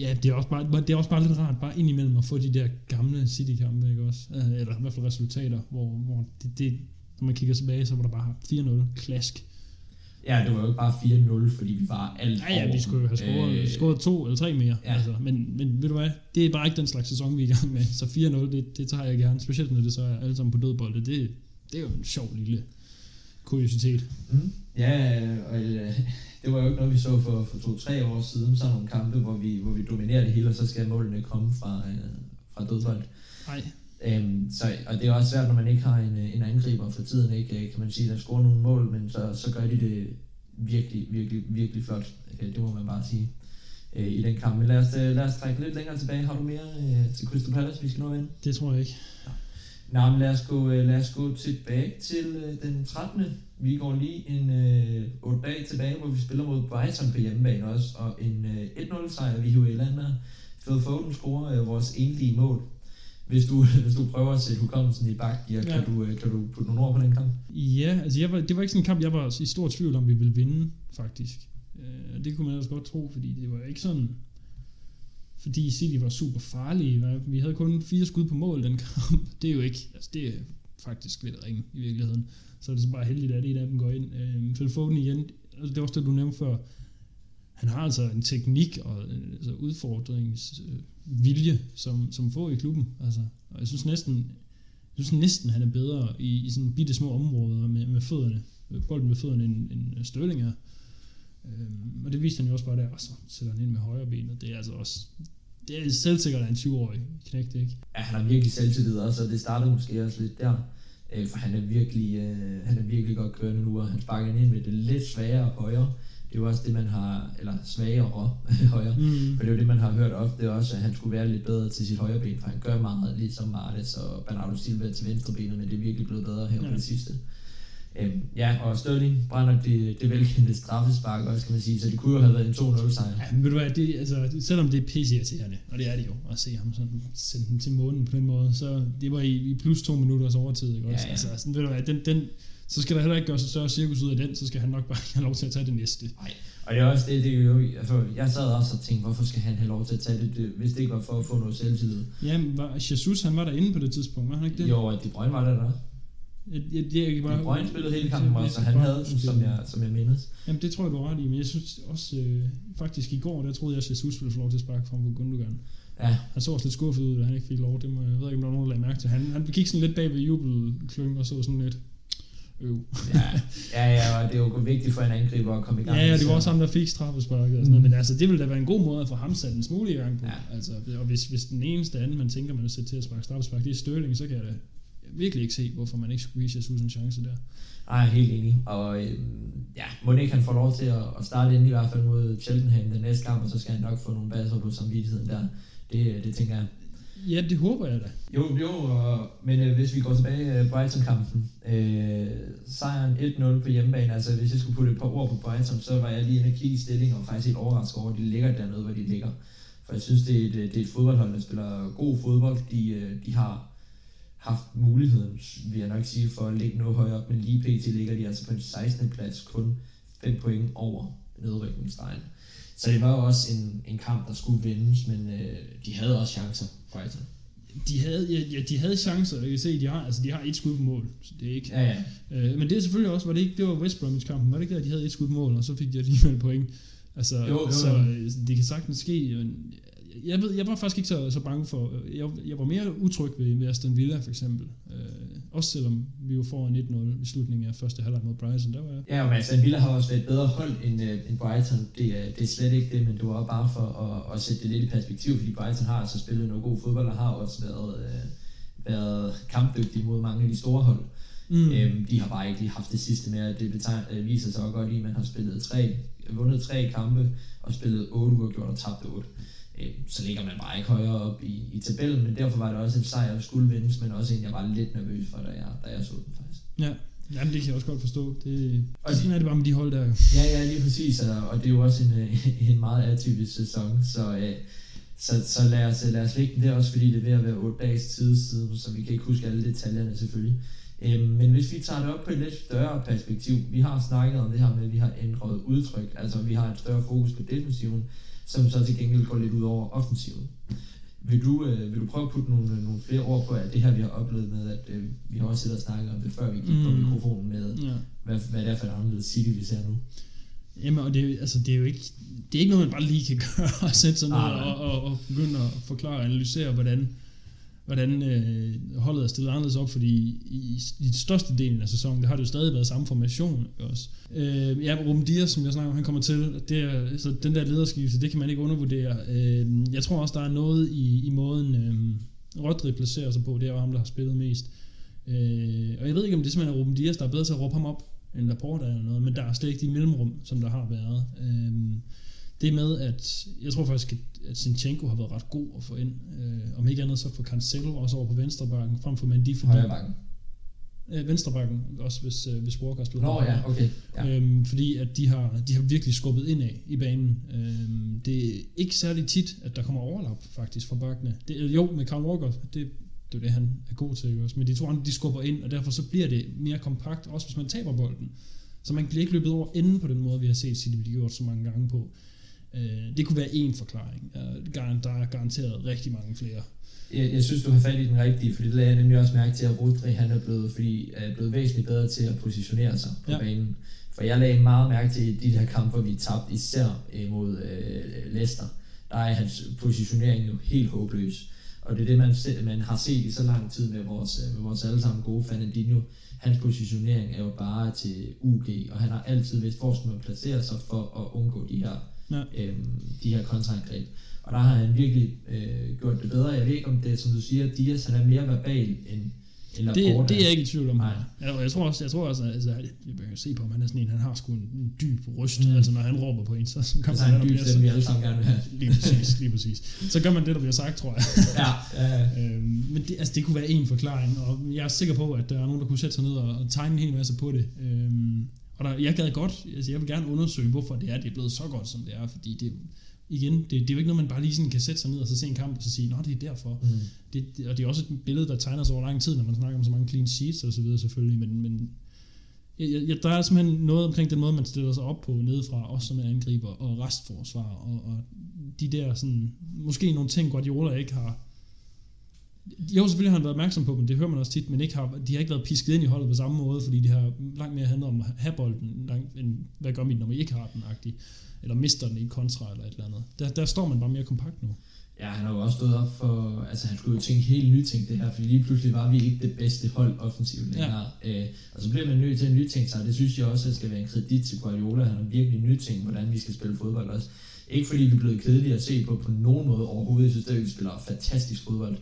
Ja, det er, også bare, det er også bare lidt rart, bare indimellem at få de der gamle City-kampe, ikke også? Øh, eller i hvert fald resultater, hvor, hvor det, det, når man kigger tilbage, så var der bare 4-0 klask. Ja, det var jo ikke bare 4-0, fordi vi var alt Ja, ja, vi skulle jo have scoret, øh, scoret to eller tre mere. Ja. Altså, men, men ved du hvad, det er bare ikke den slags sæson, vi er i gang med. Så 4-0, det, det tager jeg gerne. Specielt når det så er alle sammen på dødbolde. Det, det er jo en sjov lille kuriositet. Mm. Ja, og øh, det var jo ikke noget, vi så for, for to-tre år siden. Sådan nogle kampe, hvor vi, hvor vi dominerer det hele, og så skal målene komme fra, øh, fra dødbold. Nej. Øhm, så, og det er også svært, når man ikke har en, en angriber for tiden, ikke, kan man sige, der scorer nogle mål, men så, så gør de det virkelig, virkelig, virkelig flot. Øh, det må man bare sige øh, i den kamp. Men lad os, øh, lad os trække lidt længere tilbage. Har du mere øh, til Crystal Palace, vi skal nå ind? Det tror jeg ikke. Ja. Nå, men lad os gå, øh, lad os gå tilbage til øh, den 13. Vi går lige en øh, 8 dage tilbage, hvor vi spiller mod Brighton på hjemmebane også, og en øh, 1-0 sejr, vi hiver i landet. Phil Foden scorer øh, vores enlige mål hvis du, hvis du prøver at sætte hukommelsen i bak, ja, kan, du, øh, kan du putte nogle ord på den kamp? Ja, altså jeg var, det var ikke sådan en kamp, jeg var i stor tvivl om, vi ville vinde, faktisk. Øh, det kunne man også godt tro, fordi det var ikke sådan, fordi City var super farlige. Vi havde kun fire skud på mål den kamp. Det er jo ikke, altså det er faktisk lidt ringe i virkeligheden. Så er det så bare heldigt, at en af dem går ind. Øh, Phil Foden igen, altså det var også det, du nævnte før, han har altså en teknik og øh, altså udfordringsvilje, som, som få i klubben. Altså, og jeg synes næsten, jeg synes næsten, han er bedre i, i sådan bitte små områder med, med fødderne, øh, bolden med fødderne, end, end øh, Sterling er. Øhm, og det viste han jo også bare der, og så sætter han ind med højre benet. Det er altså også, det er selvsikkert af en 20-årig knægt, ikke? Ja, han har virkelig selvtillid også, og det startede måske også lidt der. Øh, for han er virkelig, øh, han er virkelig godt kørende nu, og han sparker ind med det lidt sværere højre det er jo også det, man har, eller svagere højre, mm. for det er jo det, man har hørt ofte også, at han skulle være lidt bedre til sit højre ben, for han gør meget, ligesom Martes og Bernardo Silva til venstre benet, men det er virkelig blevet bedre her ja. på det sidste. Øhm, ja, og Sterling brænder det, det velkendte straffespark også, kan man sige, så det kunne jo have været en 2-0 sejr. Ja, men ved du hvad, det, altså, selvom det er pisse og det er det jo, at se ham sådan, sende den til månen på den måde, så det var i, i plus to minutters overtid, ikke også? Ja, ja. Altså, sådan, ved du hvad, den, den, så skal der heller ikke gøre så større cirkus ud af den, så skal han nok bare have lov til at tage det næste. Nej, og det er også det, det er jo, altså, jeg sad også og tænkte, hvorfor skal han have lov til at tage det, hvis det ikke var for at få noget selvtillid. Jamen, var, Jesus, han var derinde på det tidspunkt, var han ikke det? Jo, og De Bruyne var der der. Jeg, jeg, jeg, jeg, De Bruyne spillede hele kampen også, så han havde den, som jeg, som jeg mindes. Jamen, det tror jeg, du har ret i, men jeg synes også, øh, faktisk i går, der troede jeg, at Jesus ville få lov til at sparke frem på Gundogan. Ja. Han så også lidt skuffet ud, at han ikke fik lov. Det må, jeg ved ikke, om der var nogen, der lagde mærke til. Han, han gik sådan lidt bag ved jubelklyngen og så sådan lidt, øv. ja, ja, ja, og det er jo vigtigt for en angriber at komme i gang. Ja, ja, det var også ham, der fik straffesparket og sådan noget, mm. men altså, det ville da være en god måde at få ham sat en smule i gang på. Ja. Altså, og hvis, hvis den eneste anden, man tænker, man vil sætte til at sparke straffespark, det er Sterling, så kan jeg da virkelig ikke se, hvorfor man ikke skulle give Jesus en chance der. Nej, helt enig. Og øh, ja, må ikke han får lov til at, at starte ind i hvert fald mod Cheltenham den næste kamp, og så skal han nok få nogle baser på samvittigheden der. Det, det tænker jeg. Ja, det håber jeg da. Jo, jo, og, men øh, hvis vi går tilbage øh, Brighton-kampen, øh, sejren 1-0 på hjemmebane, altså hvis jeg skulle putte et par ord på Brighton, så var jeg lige inde og kigge i stilling, og faktisk helt overrasket over, at de ligger dernede, hvor de ligger. For jeg synes, det er et, øh, det er et fodboldhold, der spiller god fodbold. De, øh, de har haft muligheden, vil jeg nok sige, for at ligge noget højere op, men lige pt. ligger de altså på en 16. plads, kun 5 point over nedrykningsstregen. Så det var jo også en, en kamp, der skulle vindes, men øh, de havde også chancer, Brighton. De havde, ja, de havde chancer, jeg kan se, de har, altså, de har et skud på mål, så det er ikke... Ja, ja. Øh, men det er selvfølgelig også, var det ikke, det var West Bromwich kampen, var det ikke, at de havde et skud på mål, og så fik de alligevel point. Altså, jo, jo, jo. så øh, det kan sagtens ske, jeg, ved, jeg var faktisk ikke så, så bange for, jeg, jeg var mere utryg ved, ved Aston Villa for eksempel. Øh, også selvom vi jo får 1-0 i slutningen af første halvleg mod Brighton, der var jeg. Ja, men Aston Villa har også været et bedre hold end, uh, end Brighton. Det, er, det er slet ikke det, men det var bare for at, at sætte det lidt i perspektiv, fordi Brighton har altså spillet noget god fodbold og har også været, uh, været kampdygtige mod mange af de store hold. Mm. Øhm, de har bare ikke lige haft det sidste med, det betegn, øh, viser sig godt i, at man har spillet tre, vundet tre kampe og spillet otte uafgjort og tabt otte øh, så ligger man bare ikke højere op i, i tabellen, men derfor var det også en sejr, der skulle vindes, men også en, jeg var lidt nervøs for, da jeg, da jeg så den faktisk. Ja, Jamen, det kan jeg også godt forstå. Det, og sådan er det bare med de hold der. Ja, ja, lige præcis, og, og det er jo også en, en meget atypisk sæson, så, øh, så, så lad, os, lad os lægge den der også, fordi det er ved at være 8 dages tid siden, så vi kan ikke huske alle detaljerne selvfølgelig. Øhm, men hvis vi tager det op på et lidt større perspektiv, vi har snakket om det her med, at vi har ændret udtryk, altså vi har et større fokus på defensiven, som så til gengæld går lidt ud over offensiven. Vil du, øh, vil du prøve at putte nogle, nogle flere ord på, at det her vi har oplevet med, at øh, vi har også siddet og snakket om det, før vi gik mm. på mikrofonen med, Ja. hvad, hvad det er for et anderledes City, vi ser nu? Jamen, og det, altså, det er jo ikke, det er ikke noget, man bare lige kan gøre og sætte sig ned og, og, og begynde at forklare og analysere, hvordan, hvordan øh, holdet er stillet anderledes op, fordi i, i største delen af sæsonen, der har det jo stadig været samme formation. Også. Øh, ja, Ruben Dias, som jeg snakker om, han kommer til, det er, så den der lederskiftelse, det kan man ikke undervurdere. Øh, jeg tror også, der er noget i, i måden, øh, Rodri placerer sig på, det er jo ham, der har spillet mest. Øh, og jeg ved ikke, om det simpelthen er Ruben Dias, der er bedre til at råbe ham op, end Laporta eller noget, men der er slet ikke de mellemrum, som der har været. Øh, det med, at jeg tror faktisk, at, at Sinchenko har været ret god at få ind. Øh, om ikke andet så for Cancelo også over på venstrebakken, frem for Mendy, fordi Højre bakken. øh, venstrebakken, også hvis, øh, hvis Walker spiller. Nå ja, okay. Ja. Øhm, fordi at de har, de har virkelig skubbet ind af i banen. Øhm, det er ikke særlig tit, at der kommer overlap faktisk fra bakkene. Det, jo, med Carl Walker, det, det er det, han er god til. Også. Men de to andre, de skubber ind, og derfor så bliver det mere kompakt, også hvis man taber bolden. Så man bliver ikke løbet over enden på den måde, vi har set City blive gjort så mange gange på. Øh, det kunne være en forklaring. Øh, Der er garanteret rigtig mange flere. Jeg, jeg synes, du har fat i den rigtige, fordi det lagde jeg nemlig også mærke til, at Rodri han er blevet, fordi, er blevet væsentligt bedre til at positionere sig på Ja. banen. For jeg lagde meget mærke til de her kampe, vi tabte, især mod øh, Leicester. Der er hans positionering jo helt håbløs. Og det er det, man, se, man har set i så lang tid med vores, øh, med vores allesammen gode Fernandinho. Hans positionering er jo bare til UG, og han har altid vidst, hvor man placere sig for at undgå de her, Ja. øhm, de her kontraangreb. Og der har han virkelig øh, gjort det bedre. Jeg ved ikke, om det er, som du siger, Dias han er mere verbal end, end Det, Laporte. det er jeg ikke i tvivl om. Nej. Jeg, jeg tror også, jeg tror også altså, jeg kan se på ham, han er sådan en, han har sgu en, en dyb røst. Mm. Mm. Altså, når han råber på en, så, så kommer Altså, han, han er dyb stemme, vi alle sammen gerne vil have. Lige præcis, lige præcis. Så gør man det, der bliver sagt, tror jeg. ja, ja, ja. øhm, men det, altså, det kunne være en forklaring, og jeg er sikker på, at der er nogen, der kunne sætte sig ned og, og tegne en hel masse på det. Øhm, og der, jeg gad godt, altså jeg vil gerne undersøge, hvorfor det er, det er blevet så godt, som det er, fordi det, igen, det, det er jo ikke noget, man bare lige sådan kan sætte sig ned og så se en kamp og så sige, nå, det er derfor. Mm. Det, det, og det er også et billede, der tegner sig over lang tid, når man snakker om så mange clean sheets og så videre selvfølgelig, men, men jeg, jeg, der er simpelthen noget omkring den måde, man stiller sig op på nedefra, også som en angriber og restforsvar, og, og de der sådan, måske nogle ting, Guardiola ikke har, jo, selvfølgelig har han været opmærksom på dem, det hører man også tit, men ikke har, de har ikke været pisket ind i holdet på samme måde, fordi det har langt mere handlet om at have bolden, langt, end hvad gør vi, når vi ikke har den, agtig, eller mister den i kontra eller et eller andet. Der, der står man bare mere kompakt nu. Ja, han har jo også stået op for, altså han skulle jo tænke helt nye ting det her, for lige pludselig var vi ikke det bedste hold offensivt længere. Ja. Øh, og så bliver man nødt til at nytænke sig, og det synes jeg også, at skal være en kredit til Guardiola. Han har virkelig nytænkt, hvordan vi skal spille fodbold også. Ikke fordi vi er blevet kedelige at se på på nogen måde overhovedet. Jeg synes, at vi spiller fantastisk fodbold.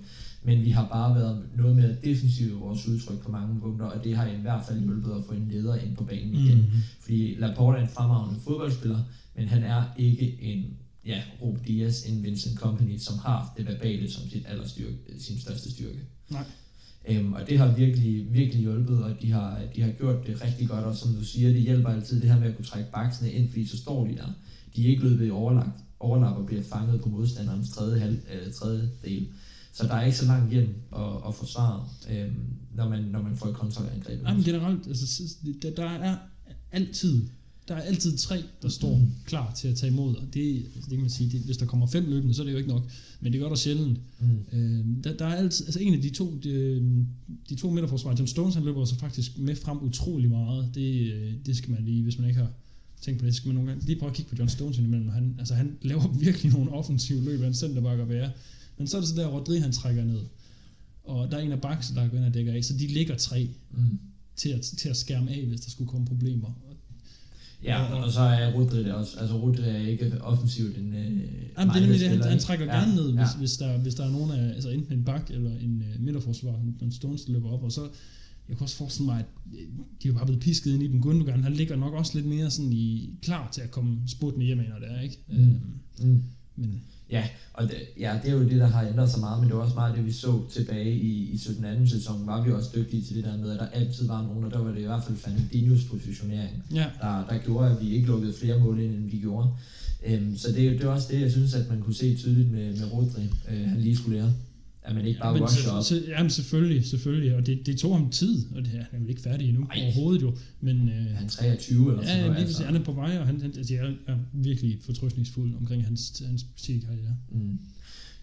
Men vi har bare været noget mere defensivt i vores udtryk på mange punkter, og det har i hvert fald hjulpet at få en leder ind på banen igen. Mm. Fordi Laporte er en fremragende fodboldspiller, men han er ikke en ja, Rob Diaz, en Vincent Company, som har det verbale som sit allerstyrke, sin største styrke. Nej. Øhm, og det har virkelig, virkelig hjulpet, og de har, de har gjort det rigtig godt, og som du siger, det hjælper altid det her med at kunne trække baksene ind, fordi så står de der. De er ikke løbet i overlap, overlap og bliver fanget på modstanderens tredje, halv, øh, tredje del. Så der er ikke så langt hjem at, at forsvare, øhm, når, man, når man får et kontraangreb. Nej, men generelt, altså, der, der er altid, der er altid tre, der står klar til at tage imod, og det, altså, det kan man sige, det, hvis der kommer fem løbende, så er det jo ikke nok, men det gør der sjældent. Mm. Øh, der, der er altid, altså en af de to, de, de to midterforsvar, John Stones, han løber så faktisk med frem utrolig meget, det, øh, det skal man lige, hvis man ikke har tænkt på det, så skal man nogle gange lige prøve at kigge på John Stones indimellem, han, altså han laver virkelig nogle offensive løb, han selv der bare kan være, men så er det så der, Rodri han trækker ned, og der er en af bakse, der går ind og dækker af, så de ligger tre, Mm. til at, til at skærme af, hvis der skulle komme problemer. Ja, og så er Rudri det også. Altså Rudri er ikke offensivt en øh, Jamen, det er det, han, han trækker ja, gerne ned, hvis, Ja. hvis, der, hvis der er nogen af, altså enten en bak eller en uh, midterforsvar, den Stones, løber op, og så, jeg kan også forestille mig, at øh, de er bare blevet pisket ind i den. Gundogan, han ligger nok også lidt mere sådan i, klar til at komme spurtende hjem, når det er, ikke? Mm. Øhm, Mm. men Ja, og det, ja, det er jo det, der har ændret sig meget, men det var også meget det, vi så tilbage i, i 17. anden sæson, var vi også dygtige til det der med, at der altid var nogen, og der var det i hvert fald Fernandinhos positionering, ja, der, der gjorde, at vi ikke lukkede flere mål ind, end vi gjorde. Øhm, så det, det er også det, jeg synes, at man kunne se tydeligt med, med Rodri, øh, han lige skulle lære. At man ikke bare men, så, op. så, jamen selvfølgelig, selvfølgelig, og det, det tog ham tid, og det er han er jo ikke færdig endnu Ej. overhovedet jo, men øh, Han er 23 eller sådan ja, noget. lige altså. han er på vej, og han, han altså, jeg er virkelig fortrøstningsfuld omkring hans, hans karriere. Mm.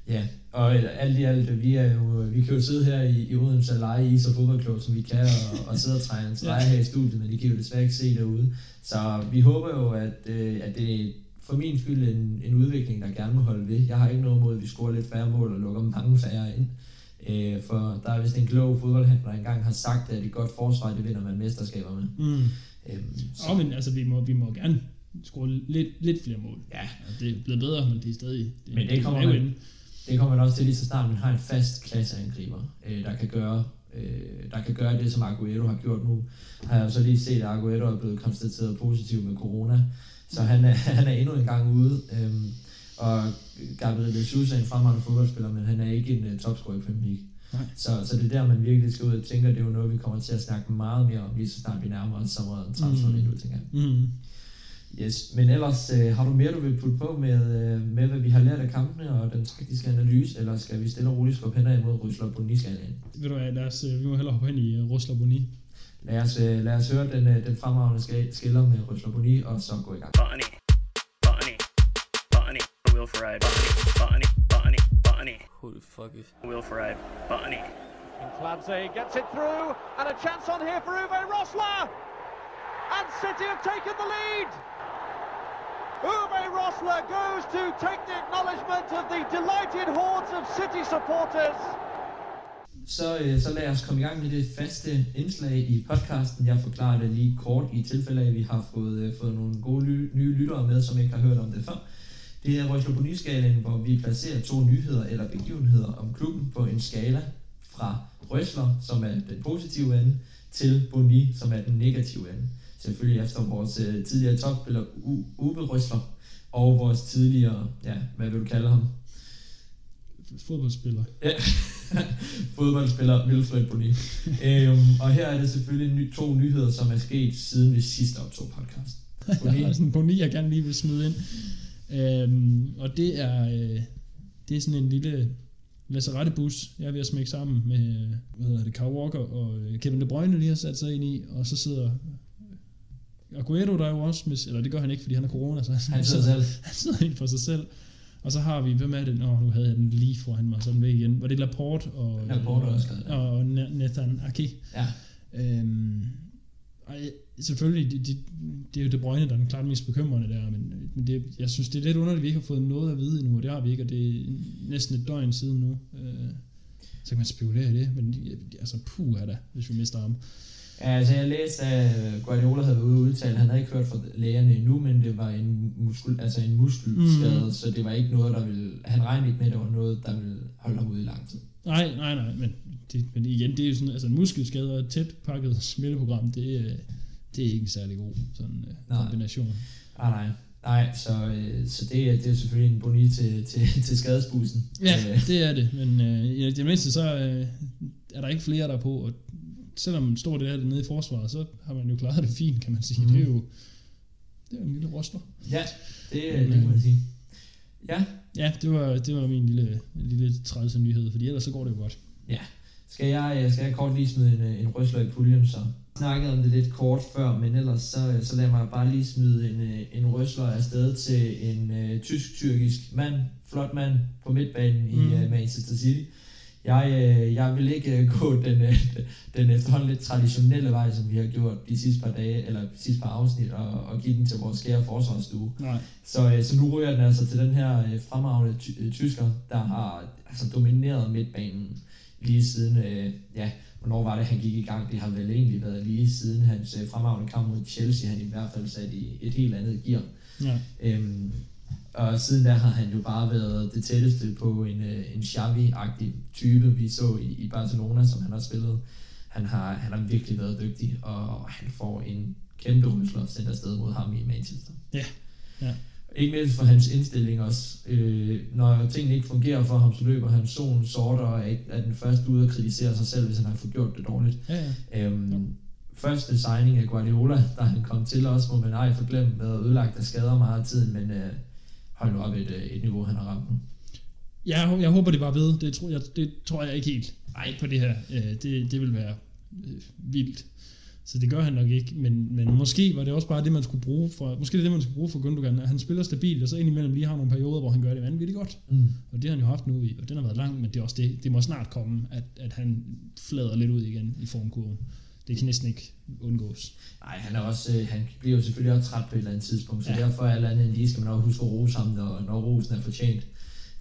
Ja, og alt i alt, vi, er jo, vi kan jo sidde her i, i Odense og lege i så fodboldklub, som vi kan, og, og sidde og træne en streger her i studiet, men det kan jo desværre ikke se derude. Så vi håber jo, at, øh, at det for min skyld en, en udvikling, der gerne må holde ved. Jeg har ikke noget imod, at vi scorer lidt færre mål og lukker mange færre ind. Øh, for der er vist en klog fodboldhandler, der engang har sagt, at et godt forsvar, det vinder man mesterskaber med. Mm. Øhm, så, Og, men altså, vi må, vi må gerne score lidt, lidt flere mål. ja, Altså, det er blevet bedre, men det er stadig... Det, Men det kommer er man-. Det kommer man også til lige så snart, man har en fast klasseangriber, øh, der kan gøre øh, der kan gøre det, som Aguero har gjort nu. Har jeg jo så lige set, at Aguero er blevet konstateret positiv med corona, så han er, han er endnu en gang ude. Øhm, og Gabriel Jesus er en fremragende fodboldspiller, men han er ikke en uh, topscorer i Premier League. Nej. Så, så det er der, man virkelig skal ud og tænke, og det er jo noget, vi kommer til at snakke meget mere om, lige så snart vi nærmer os sommeren transfervindue, tænker jeg. Mm. Yes, men ellers øh, har du mere, du vil putte på med, øh, med, hvad vi har lært af kampene og den taktiske analyse, eller skal vi stille og roligt skubbe hen imod Rysler på skalaen Ved du hvad, lad os, øh, vi må hellere hoppe hen i uh, Rosler Boni. Lad os, øh, lad os høre den, øh, den fremragende skiller med Rysler Boni, og så gå i gang. Botany, Botany, Botany, Wilfred, Botany, Botany, Botany, Who the fuck is Wilfred, Botany. And Clancy gets it through, and a chance on here for Uwe Rosler! And City have taken the lead! Uwe Rosler goes to take the acknowledgement of the delighted hordes of City supporters. Så, øh, så lad os komme i gang med det faste indslag i podcasten. Jeg forklarer det lige kort i tilfælde af, at vi har fået, øh, fået nogle gode ly- nye lyttere med, som ikke har hørt om det før. Det er Rysler på skalaen hvor vi placerer to nyheder eller begivenheder om klubben på en skala fra Røsler, som er den positive ende, til Boni, som er den negative ende. Selvfølgelig efter vores øh, tidligere topspiller Uwe Røsler og vores tidligere, ja, hvad vil du kalde ham? Fodboldspiller. Ja. Fodboldspiller Wilfred Boni. øhm, og her er det selvfølgelig ny, to nyheder, som er sket siden vi sidste optog podcast. Jeg har sådan en Boni, jeg gerne lige vil smide ind. Øhm, og det er, øh, det er sådan en lille Lazaretto bus, jeg er ved at smække sammen med, hvad hedder det, Kyle Walker og øh, Kevin De Bruyne lige har sat sig ind i, og så sidder Aguero der jo også, med, eller det gør han ikke, fordi han har corona, så Han sidder selv. han sidder ind for sig selv. Og så har vi, hvem er det? Nå, nu havde jeg den lige foran mig, så den væk igen. Var det Laporte og, Laporte ja. og Na- Nathan Ake? Ja. Øhm, ej, selvfølgelig, det, det, det er jo De Bruyne, der er den klart mest bekymrende der, men, men det, jeg synes, det er lidt underligt, at vi ikke har fået noget at vide endnu, og det har vi ikke, og det er næsten et døgn siden nu. Øh, så kan man spekulere i det, men altså, puh er da, hvis vi mister ham. Ja, altså jeg læste, at Guardiola havde været ude og udtale, han havde ikke hørt fra lægerne endnu, men det var en, muskel, altså en muskelskade, mm. så det var ikke noget, der ville, han regnede ikke med, at det var noget, der ville holde ham ude i lang tid. Nej, nej, nej, men, det, men igen, det er jo sådan, altså en muskelskade og et tæt pakket smitteprogram, det, er- det er ikke en særlig god sådan, uh, Nej. kombination. Ah, nej, nej, så, øh, så det, er, det er selvfølgelig en boni til, til, til skadesbussen. Ja, Øh, det er det, men øh, i det mindste så øh, er der ikke flere der er på, og selvom man står der nede i forsvaret, så har man jo klaret det fint, kan man sige. Mm. Det er jo det er en lille rostler. ja, det, det kan man sige. Ja, Ja, det var, det var min lille, lille trælse nyhed, fordi ellers så går det jo godt. Skal jeg, øh, skal jeg kort lige smide en, øh, en rysler i puljen, så snakkede om det lidt kort før, men ellers så, øh, så lad mig bare lige smide en, øh, en rysler afsted til en øh, tysk-tyrkisk mand, flot mand på midtbanen mm. i øh, Manchester City. Jeg, øh, jeg vil ikke øh, gå den, øh, den efterhånden lidt traditionelle vej, som vi har gjort de sidste par dage, eller de sidste par afsnit, og, og give den til vores skære forsvarsstue. Nej. Så, øh, så nu ryger den altså til den her øh, fremragende ty- øh, tysker, der har altså, domineret midtbanen lige siden, øh, ja, hvornår var det, han gik i gang? Det har vel egentlig været lige siden hans øh, fremragende kamp mod Chelsea, han i hvert fald sat i et helt andet gear. Ja. Øhm, og siden da har han jo bare været det tætteste på en, øh, en Xavi-agtig type, vi så i, i Barcelona, som han har spillet. Han har, han har virkelig været dygtig, og han får en kæmpe rysler sendt afsted mod ham i Manchester. Ja. Ja. Ikke mindst for hans indstilling også. Øh, når tingene ikke fungerer for ham, så løber han solen sorter og er, den første ude at kritisere sig selv, hvis han har fået gjort det dårligt. Ja, ja. Øhm, første signing af Guardiola, da han kom til os, må man ej forglemme, været ødelagt af skader meget af tiden, men øh, hold nu op et, øh, et niveau, han har ramt nu. Jeg, jeg håber, det var ved. Det tror jeg, det tror jeg ikke helt Nej. på det her. Øh, det, det vil være øh, vildt. Så det gør han nok ikke, men, men måske var det også bare det, man skulle bruge for, måske det er det, man skulle bruge for Gundogan, at han spiller stabilt, og så indimellem lige har nogle perioder, hvor han gør det vanvittigt godt. Mm. Og det har han jo haft nu i, og den har været lang, men det er også det, det må snart komme, at, at han flader lidt ud igen i formkurven. Det kan næsten ikke undgås. Nej, han, er også, øh, han bliver jo selvfølgelig også træt på et eller andet tidspunkt, så Ja. derfor er alt andet lige skal man også huske at rose ham, når, når rosen er fortjent.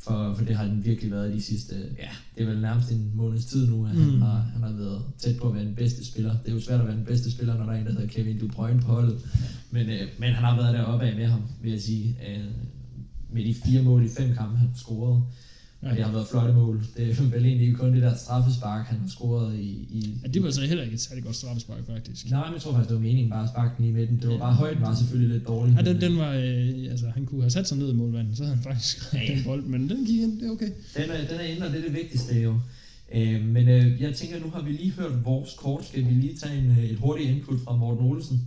For, for det har den virkelig været de sidste, ja, det er vel nærmest en måneds tid nu, at mm. Han, har, han har været tæt på at være den bedste spiller. Det er jo svært at være den bedste spiller, når der er en, der hedder Kevin De Bruyne på holdet. Men, øh, men han har været deroppe af med ham, vil jeg sige. Øh, med de fire mål i fem kampe, han scoret. Og det har været flotte mål. Det er vel egentlig kun det der straffespark, han har scoret i, i Ja, det var altså heller ikke et særligt godt straffespark, faktisk. Nej, men jeg tror faktisk, det var meningen bare at sparke den i midten. Det var bare højden var selvfølgelig lidt dårlig. Ja, den, den var, øh, altså, han kunne have sat sig ned i målmanden, så havde han faktisk Ja, den bold, men den gik ind, det er okay. Den er, den er inde, og det er det vigtigste jo. Øh, men øh, jeg tænker, nu har vi lige hørt vores kort. Skal vi lige tage en, øh, et hurtigt input fra Morten Olsen?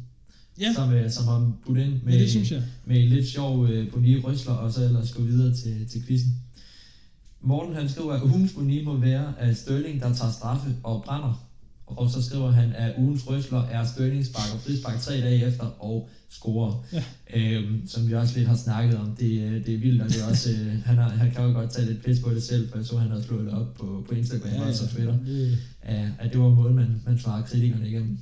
Ja, Som, øh, som har budt ind med, ja det synes jeg. med en lidt sjov øh, Boni Røsler, og så ellers gå videre til, til quizzen. Morten han skriver, at ugens Boni må være af Sterling, der tager straffe og brænder. Og så skriver han, at ugens Røsler er Sterling sparker frispark tre dage efter og scorer. Ja. Øhm, som vi også lidt har snakket om. Det, øh, det er vildt, og det er også, øh, han, har, han kan jo godt tage lidt pis på det selv, for jeg så, han havde slået det op på, på Instagram ja, og så Twitter. Det, At, at det var måden, man, man svarede kritikerne igennem.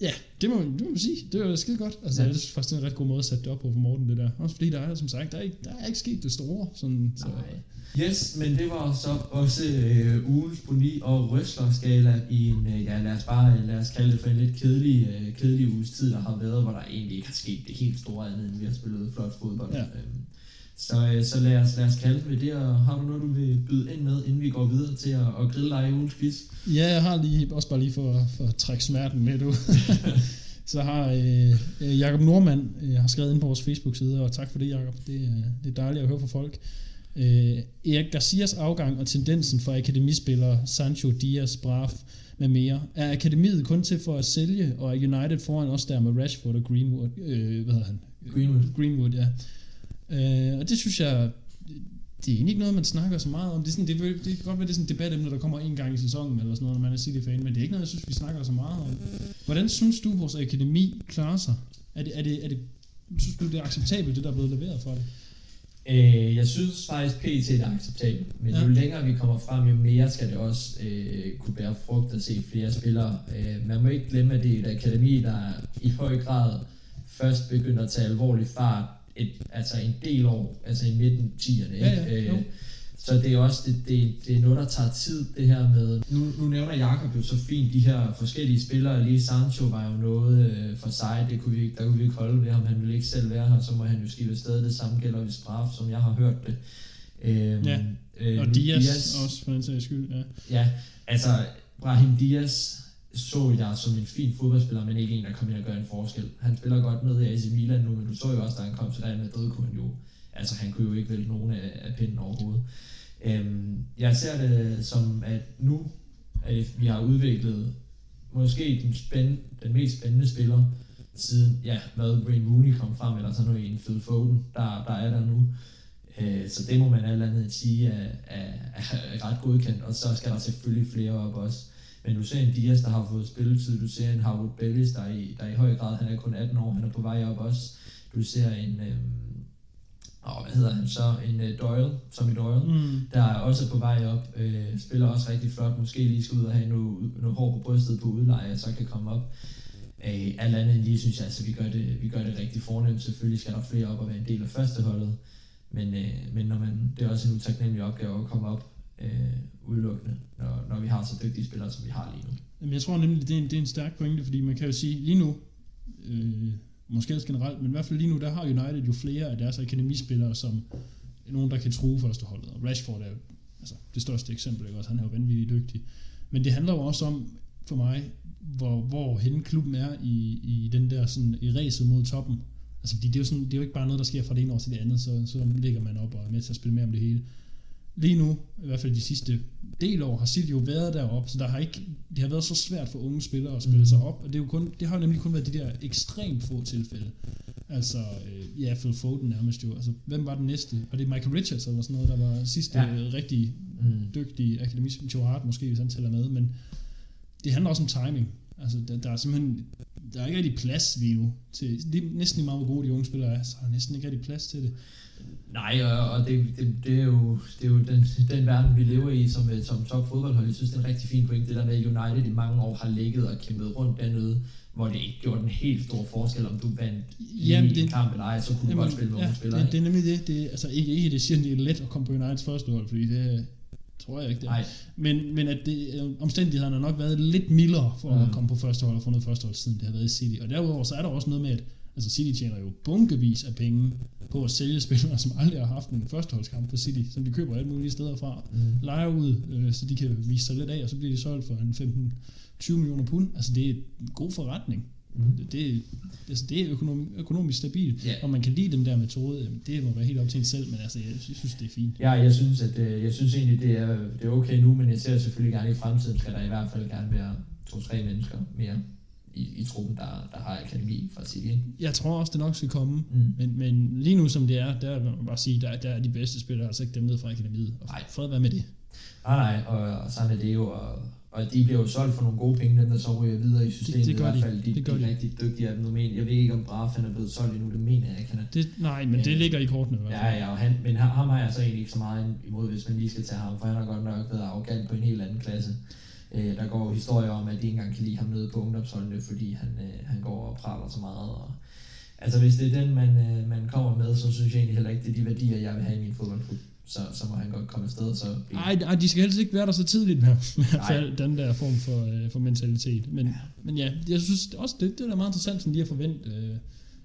Ja, det må, det må man sige. Det var skide godt. Altså, Ja. faktisk, det er en ret god måde at sætte det op på for Morten, det der. Også fordi der er, som sagt, der er ikke, der er ikke sket det store. Sådan, så, Nej. Yes, men det var så også øh, ugens boni og røslerskala i en, øh, ja lad os bare lad os kalde det for en lidt kedelig, øh, kedelig uges tid, der har været, hvor der egentlig ikke har sket det helt store andet, end vi har spillet flot fodbold. Ja. Øhm, så, øh, så lad, os, lad os kalde det det, og har du noget, du vil byde ind med, inden vi går videre til at, at grille dig i ugens quiz? Ja, jeg har lige, også bare lige for, for at trække smerten med, du. så har øh, øh, Jakob Normand øh, har skrevet ind på vores Facebook-side, og tak for det, Jakob. Det, øh, det er dejligt at høre fra folk. Øh, Erik Garcias afgang og tendensen for akademispillere Sancho, Diaz, Braff med mere. Er akademiet kun til for at sælge, og er United foran også der med Rashford og Greenwood? Øh, hvad hedder han? Greenwood. Greenwood, ja. Øh, og det synes jeg, det er egentlig ikke noget, man snakker så meget om. Det, er sådan, det, det kan godt være, det er sådan et debatemne, der kommer en gang i sæsonen, eller sådan noget, når man er City-fan, men det er ikke noget, jeg synes, vi snakker så meget om. Hvordan synes du, vores akademi klarer sig? Er det, er det, er det, synes du, det er acceptabelt, det der er blevet leveret for det? Øh, jeg synes faktisk, PT er acceptabelt, men ja. jo længere vi kommer frem, jo mere skal det også øh, kunne bære frugt at se flere spillere. Øh, man må ikke glemme, at det er et akademi, der i høj grad først begynder at tage alvorlig fart, et, altså en del år, altså i midten 10'erne. Ikke? Ja, ja, jo. Øh, så det er også det, det, det er noget, der tager tid, det her med... Nu, nu nævner Jakob jo så fint de her forskellige spillere. Lige Sancho var jo noget øh, for sig. Det kunne vi, ikke- der kunne vi ikke holde ved ham. Han ville ikke selv være her. Så må han jo skifte afsted. Det samme gælder ved straf, som jeg har hørt det. Øhm, Ja, øh, Og nu- Diaz, Diaz også, for den sags skyld. Ja. Ja, altså Brahim Diaz så jeg som en fin fodboldspiller, men ikke en, der kom ind og gør en forskel. Han spiller godt med i AC Milan nu, men du så jo også, da han kom til Real Madrid, kunne han jo, altså han kunne jo ikke vælge nogen af, af pinden overhovedet. Øhm, jeg ser det som, at nu, at vi har udviklet måske den, spænd, den mest spændende spiller, siden, ja, hvad Wayne Rooney kom frem, eller sådan noget i en Phil Foden, der, der er der nu. Øh, så det må man alt andet sige er, er, er ret godkendt, og så skal der selvfølgelig flere op også. Men du ser en Dias, der har fået spilletid, du ser en Howard Bellis, der er, i, der er i høj grad, han er kun 18 år, han er på vej op også. Du ser en, øhm, åh, hvad hedder han så, en uh, Doyle, Tommy Doyle, Mm. der er også på vej op, øh, spiller også rigtig flot, måske lige skal ud og have noget, noget hår på brystet på udleje, og så kan komme op. Øh, alt andet end lige synes jeg, altså vi gør det, vi gør det rigtig fornemt. Selvfølgelig skal der flere op og være en del af førsteholdet, men, øh, men når man, det er også en utaknemmelig opgave at komme op øh, udelukkende, når, når vi har så dygtige spillere, som vi har lige nu. Jamen, jeg tror nemlig, det er, en, det er en stærk pointe, fordi man kan jo sige, lige nu, øh, måske også generelt, men i hvert fald lige nu, der har United jo flere af deres akademispillere, som er nogen, der kan true førsteholdet. Og Rashford er jo altså, det største eksempel, ikke? Også, han er jo vanvittigt dygtig. Men det handler jo også om, for mig, hvor, hvor hen klubben er i, i den der sådan, i ræset mod toppen. Altså, fordi det er, jo sådan, det er jo ikke bare noget, der sker fra det ene år til det andet, så, så ligger man op og er med til at spille med om det hele. Lige nu, i hvert fald de sidste del år, har City jo været deroppe, så der har ikke, det har været så svært for unge spillere at spille Mhm. sig op, og det, er jo kun, det har jo nemlig kun været de der ekstremt få tilfælde. Altså, øh, ja, Phil Foden nærmest jo. Altså, hvem var den næste? Var det Michael Richards eller sådan noget, der var sidste Ja. ja. rigtig Mm. dygtig akademist? Joe Hart måske, hvis han tæller med, men det handler også om timing. Altså, der, der er simpelthen, der er ikke rigtig plads lige nu til, det er næsten lige meget, hvor gode de unge spillere er, så er der næsten ikke rigtig plads til det. Nej, og, og det, det, det, er jo, det er jo den, den verden, vi lever i som, øh, som top fodboldhold. Jeg synes, det er en rigtig fin point, det der med, at United i mange år har ligget og kæmpet rundt dernede, hvor det ikke gjorde en helt stor forskel, om du vandt Jamen, Jamen, det- en kamp eller ej, så kunne du godt spille med ja, unge spillere. det, det, er nemlig det. det altså, ikke, ikke det siger, at det er let at komme på Uniteds første hold, fordi det tror jeg ikke, det. Nej, Men, men at det, øh, omstændighederne har nok været lidt mildere for mm. Mm. at komme på første hold og få noget første hold, siden det har været i City. Og derudover så er der også noget med, at altså City tjener jo bunkevis af penge på at sælge spillere, som aldrig har haft en førsteholdskamp på City, som de køber alle mulige steder fra, Mm. leger ud, øh, så de kan vise sig lidt af, og så bliver de solgt for en 15-20 millioner pund. Altså det er en god forretning. Mm. Det, altså, det er økonom, økonomisk stabilt, Ja. og man kan lide den der metode, det må være helt op til en selv, men altså, jeg synes, det er fint. Ja, jeg synes, at, øh, jeg synes egentlig, det er, det er okay nu, men jeg ser selvfølgelig gerne i fremtiden, skal der i hvert fald gerne være to-tre mennesker mere i, i truppen, der, der har akademi fra City. Jeg tror også, det nok skal komme, Mm. Men, men lige nu som det er, der vil man bare sige, der, der er de bedste spillere, altså ikke dem ned fra akademiet. Og Nej. fred være med det. Nej, nej, og, og sådan er det jo, og, og de bliver jo solgt for nogle gode penge, dem der så ryger videre i systemet det gør i hvert fald. De, Det gør de er de. rigtig dygtige af dem. Nu men, jeg ved ikke, om Braf han er blevet solgt endnu, det mener jeg ikke, han er. det nej, men Ja. det ligger i kortene. i hvert Ja, fald. ja, og han, men ham, ham har jeg så egentlig ikke så meget imod, hvis man lige skal tage ham, for han har godt nok været arrogant på en helt anden klasse. Øh, der går jo historier om, at de ikke engang kan lide ham nede på ungdomsholdene, fordi han, øh, han går og praler så meget. Og, altså hvis det er den, man, øh, man kommer med, så synes jeg egentlig heller ikke, det er de værdier, jeg vil have i min fodboldklub. Så, så må han godt komme afsted så blive... Ej, ej, de skal helst ikke være der så tidligt med, i hvert Nej. fald den der form for, øh, for mentalitet. Men, ja. men ja, jeg synes også, det, det er da meget interessant, sådan lige at forvente øh,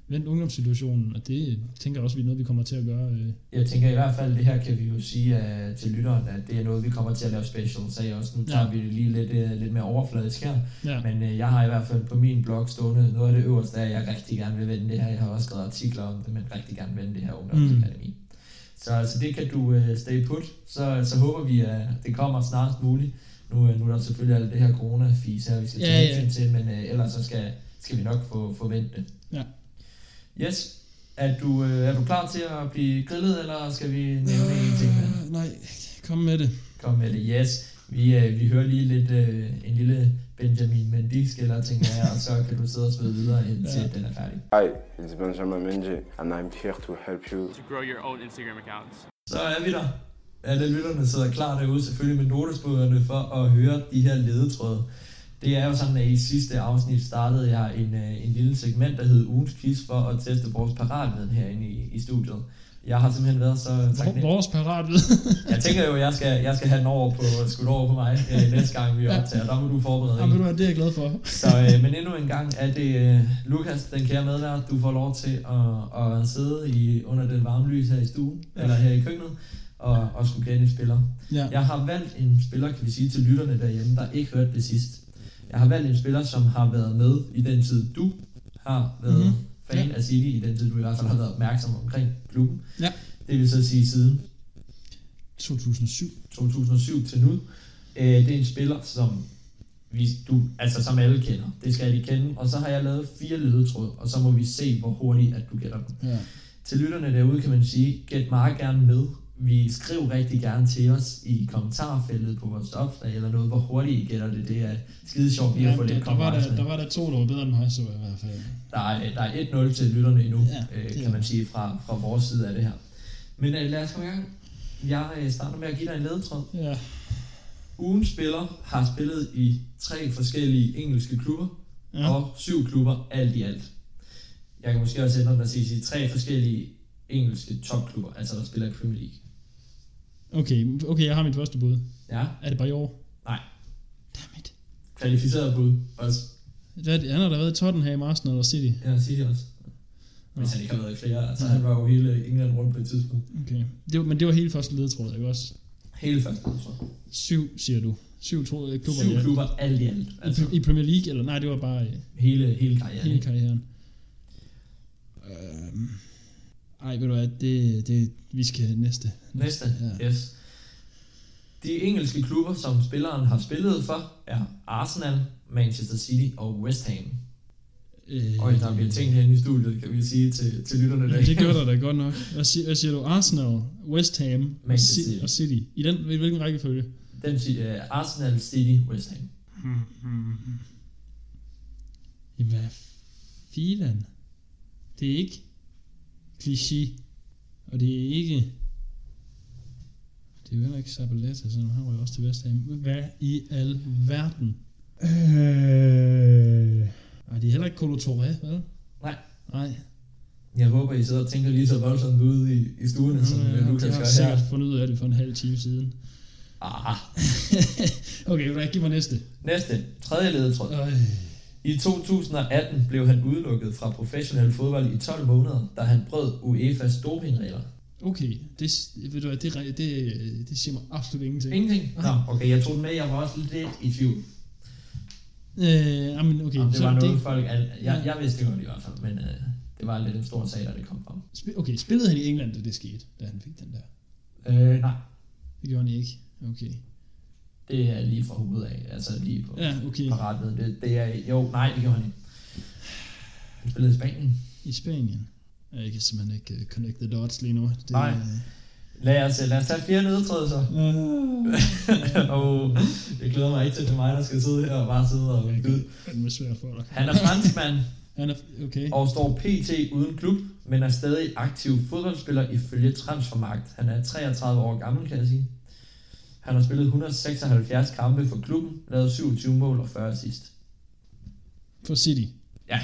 vendt ungdomssituationen, og det tænker jeg også, vi er noget, vi kommer til at gøre. Øh. Jeg tænker i hvert fald, det her kan vi jo sige uh, til lytteren, at det er noget, vi kommer til at lave special, så jeg også. Nu tager Ja. vi det lige lidt, uh, lidt mere overfladisk her. Ja. Men uh, jeg har i hvert fald på min blog stående noget af det øverste, at jeg rigtig gerne vil vende det her. Jeg har også skrevet artikler om det, men rigtig gerne vende det her ungdomsakademi. Mm. Så altså, det kan du uh, stay put. Så, så håber vi, at det kommer snarest muligt. Nu, uh, nu er der selvfølgelig alt det her corona-fis her, vi skal Ja, tage ja. til, men uh, ellers så skal, skal vi nok få forvente det. Ja. Yes. Er du, øh, er du klar til at blive grillet, eller skal vi nævne en ting med? Øh, nej, kom med det. Kom med det, yes. Vi, øh, vi hører lige lidt øh, en lille Benjamin Mendy skiller, tænker jeg, og så kan du sidde og smide videre, indtil Ja. den er færdig. Hi, it's Benjamin Menji, and I'm here to help you to grow your own Instagram accounts. Så er vi der. Alle lytterne sidder klar derude, selvfølgelig med notesbøgerne for at høre de her ledetråde. Det er jo sådan, at i sidste afsnit startede jeg en, øh, en lille segment, der hed ugens quiz for at teste vores paratviden herinde i, i studiet. Jeg har simpelthen været så taknemmelig. Vores parat ved. Jeg tænker jo, at jeg skal, jeg skal have den over på, skudt over på mig øh, næste gang, vi optager. Der må du forberede Ja, du det er jeg glad for. Så, øh, men endnu en gang er det øh, Lukas, den kære medvært, du får lov til at, at sidde i, under den varme lys her i stuen, Ja. eller her i køkkenet, og, og skulle kende en spiller. Ja. Jeg har valgt en spiller, kan vi sige til lytterne derhjemme, der ikke hørte det sidst. Jeg har valgt en spiller, som har været med i den tid, du har været Mhm. mm-hmm. Fan af City, i den tid, du i hvert fald har været opmærksom omkring klubben. Ja. Det vil så sige siden 2007. 2007 til nu. Øh, det er en spiller, som vi, du, altså som alle kender. Det skal de kende. Og så har jeg lavet fire ledetråd, og så må vi se, hvor hurtigt at du gætter dem. Ja. Til lytterne derude kan man sige, gæt meget gerne med. Vi skriver rigtig gerne til os i kommentarfeltet på vores opslag eller noget, hvor hurtigt I gætter det. Det er skide sjovt lige at få der, lidt der, var der, der var der to, der var bedre end mig, så i hvert fald. Der er, der er 1-0 til lytterne endnu, Ja, øh, kan man sige, fra, fra vores side af det her. Men øh, lad os komme i gang. Jeg øh, starter med at give dig en ledetråd. Ja. Ugens spiller har spillet i tre forskellige engelske klubber, Ja. og syv klubber alt i alt. Jeg kan måske også ændre og sige, sige tre forskellige engelske topklubber, altså der spiller i Premier League. Okay, okay, jeg har mit første bud. Ja, Er det bare i år? nej. Dammit. Kvalificeret bud også. Hvad, han har da været i Tottenham, Arsenal og City. Ja, City også. Hvis han ikke har været i flere, altså han var jo hele England rundt på et tidspunkt. Okay. Det, var- men det var hele første ledetråd, ikke også? Hele første, tror jeg. Syv, siger du. Syv øh, klubber. Syv i alt. klubber alt i alt. I, Altså Pre- I Premier League, eller nej, det var bare øh, hele, hele karrieren. hele karrieren. Øhm. Ej, ved du hvad, det, det, vi skal næste. Næste, Ja. yes. De engelske klubber, som spilleren har spillet for, er Arsenal, Manchester City og West Ham. Øh, Og der bliver tænkt herinde i studiet, kan vi sige til, til lytterne Ja, der. det gør der da godt nok. Hvad siger, hvad siger du? Arsenal, West Ham Manchester Ci- City. og City. I den, i hvilken rækkefølge? Den siger uh, Arsenal, City, West Ham. Jamen, hvad filan? Det er ikke kliché, og det er ikke... Det er jo heller ikke Zabaleta, så han var jo også til West Ham. Hvad i al verden? Øh... Ej, det er heller ikke Colo Touré, vel? Nej. Nej. Jeg håber, I sidder og tænker lige så voldsomt ude i, i stuerne, som Ja, øh, Lukas jeg har gør sikkert her. fundet ud af det for en halv time siden. Ah, okay, vil du giv mig næste? næste. Tredje ledetråd. Øj. I 2018 blev han udelukket fra professionel fodbold i 12 måneder, da han brød UEFA's dopingregler. Okay, det, ved du det, det, det, siger mig absolut ingenting. Ingenting? Nå, okay, jeg tog den med. Jeg var også lidt i tvivl. Øh, jamen, okay. Om det var noget, det, folk... al- Jeg, jeg vidste det godt i hvert fald, men øh, det var lidt en stor sag, da det kom frem. sp- okay, spillede han i England, da det skete, da han fik den der? Øh, nej, Det gjorde han ikke. Okay. Det er lige fra hovedet af. Altså lige på, Ja, okay. parat det, det er... Jo, nej, det gjorde han ikke. Han spillede i Spanien. I Spanien. Jeg kan simpelthen ikke uh, connect the dots lige nu. Det, Nej. Lad os, lad os tage fire nedtræd så. Uh, og det glæder mig ikke til, at det er mig, der skal sidde her og bare sidde og det er svært for dig. Han er franskmand Han er, okay. og står pt. uden klub, men er stadig aktiv fodboldspiller ifølge Transfermarkt. Han er 33 år gammel, kan jeg sige. Han har spillet 176 kampe for klubben, lavet 27 mål og 40 assist. For City. Ja.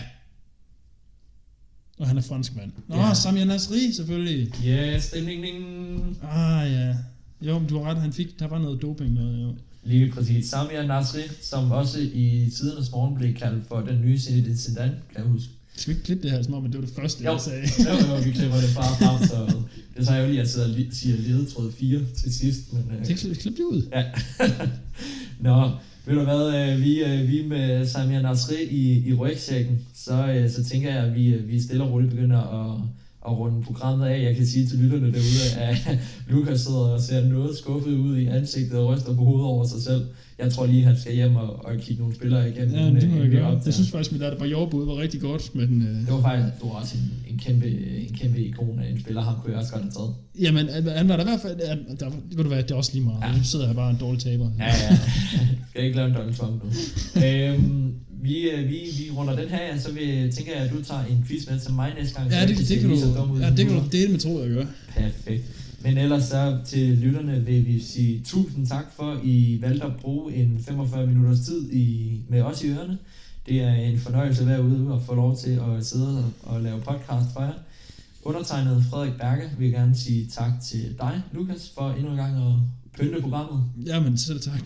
Og han er fransk mand. Nå, Ja. Samir Nasri selvfølgelig. Yes, ding, ding, ding. Ah ja. Jo, men du har ret, han fik, der var noget doping noget, jo. Lige præcis. Samir Nasri, som også i tidernes morgen blev kaldt for den nye Zinedine Zidane, kan jeg huske. Skal vi ikke klippe det her, som om det var det første, Jo. jeg sagde? Jo, jo, vi klipper det bare frem, så det er så ærgerligt, at jeg sidder og siger ledetråd 4 til sidst. Men, øh, Det klip, klip det ud. Ja. Nå, ved du hvad, øh, vi, øh, vi med Samir Nasri i, i rygsækken, så, øh, så tænker jeg, at vi, vi stille og roligt begynder at, at runde programmet af. Jeg kan sige til lytterne derude, at Lukas sidder og ser noget skuffet ud i ansigtet og ryster på hovedet over sig selv. Jeg tror lige, han skal hjem og, og kigge nogle spillere igennem. Ja, det må jeg gøre. optager. Det synes faktisk, mit der jordbud var rigtig godt, men... Øh, det var faktisk det var også en, en, kæmpe, en kæmpe ikon af en spiller, ham kunne jeg også godt have taget. Jamen, han var der i hvert fald... Han, der, ved du hvad, det er også lige meget. Ja. Nu sidder jeg bare en dårlig taber. Ja, ja. Skal ikke lave en Donald Trump nu. øhm, vi, øh, vi, vi runder den her, så vil, tænker jeg, at du tager en quiz med til mig næste gang. Ja, det, det, det, kan du, ja, det kan du dele med tro, jeg gør. Perfekt. Men ellers så til lytterne vil vi sige tusind tak for, at I valgte at bruge en 45 minutters tid i, med os i ørerne. Det er en fornøjelse at være ude og få lov til at sidde og, og lave podcast for jer. Undertegnet Frederik Berge vil gerne sige tak til dig, Lukas, for endnu en gang at pynte programmet. Jamen, selv tak.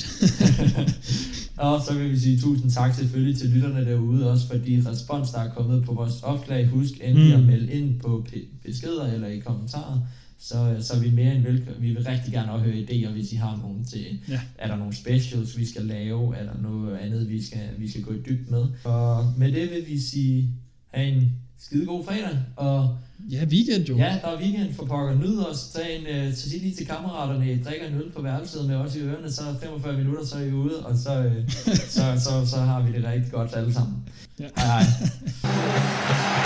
Og så vil vi sige tusind tak selvfølgelig til lytterne derude, også for de respons, der er kommet på vores opslag. Husk endelig mm. At melde ind på beskeder eller i kommentarer, så, så er vi mere end velkommen. Vi vil rigtig gerne også høre idéer, hvis I har nogen til, Ja. er der nogle specials, vi skal lave, er der noget andet, vi skal, vi skal gå i dybt med. Og med det vil vi sige, have en skide god fredag, og Ja, weekend jo. Ja, der er weekend for pokker. Nyd os. Tag en, så sig lige til kammeraterne, drikker en øl på værelset med os i ørerne, så er 45 minutter, så er I ude, og så, uh, så, så, så, så har vi det rigtig godt alle sammen. Ja. Hej hej.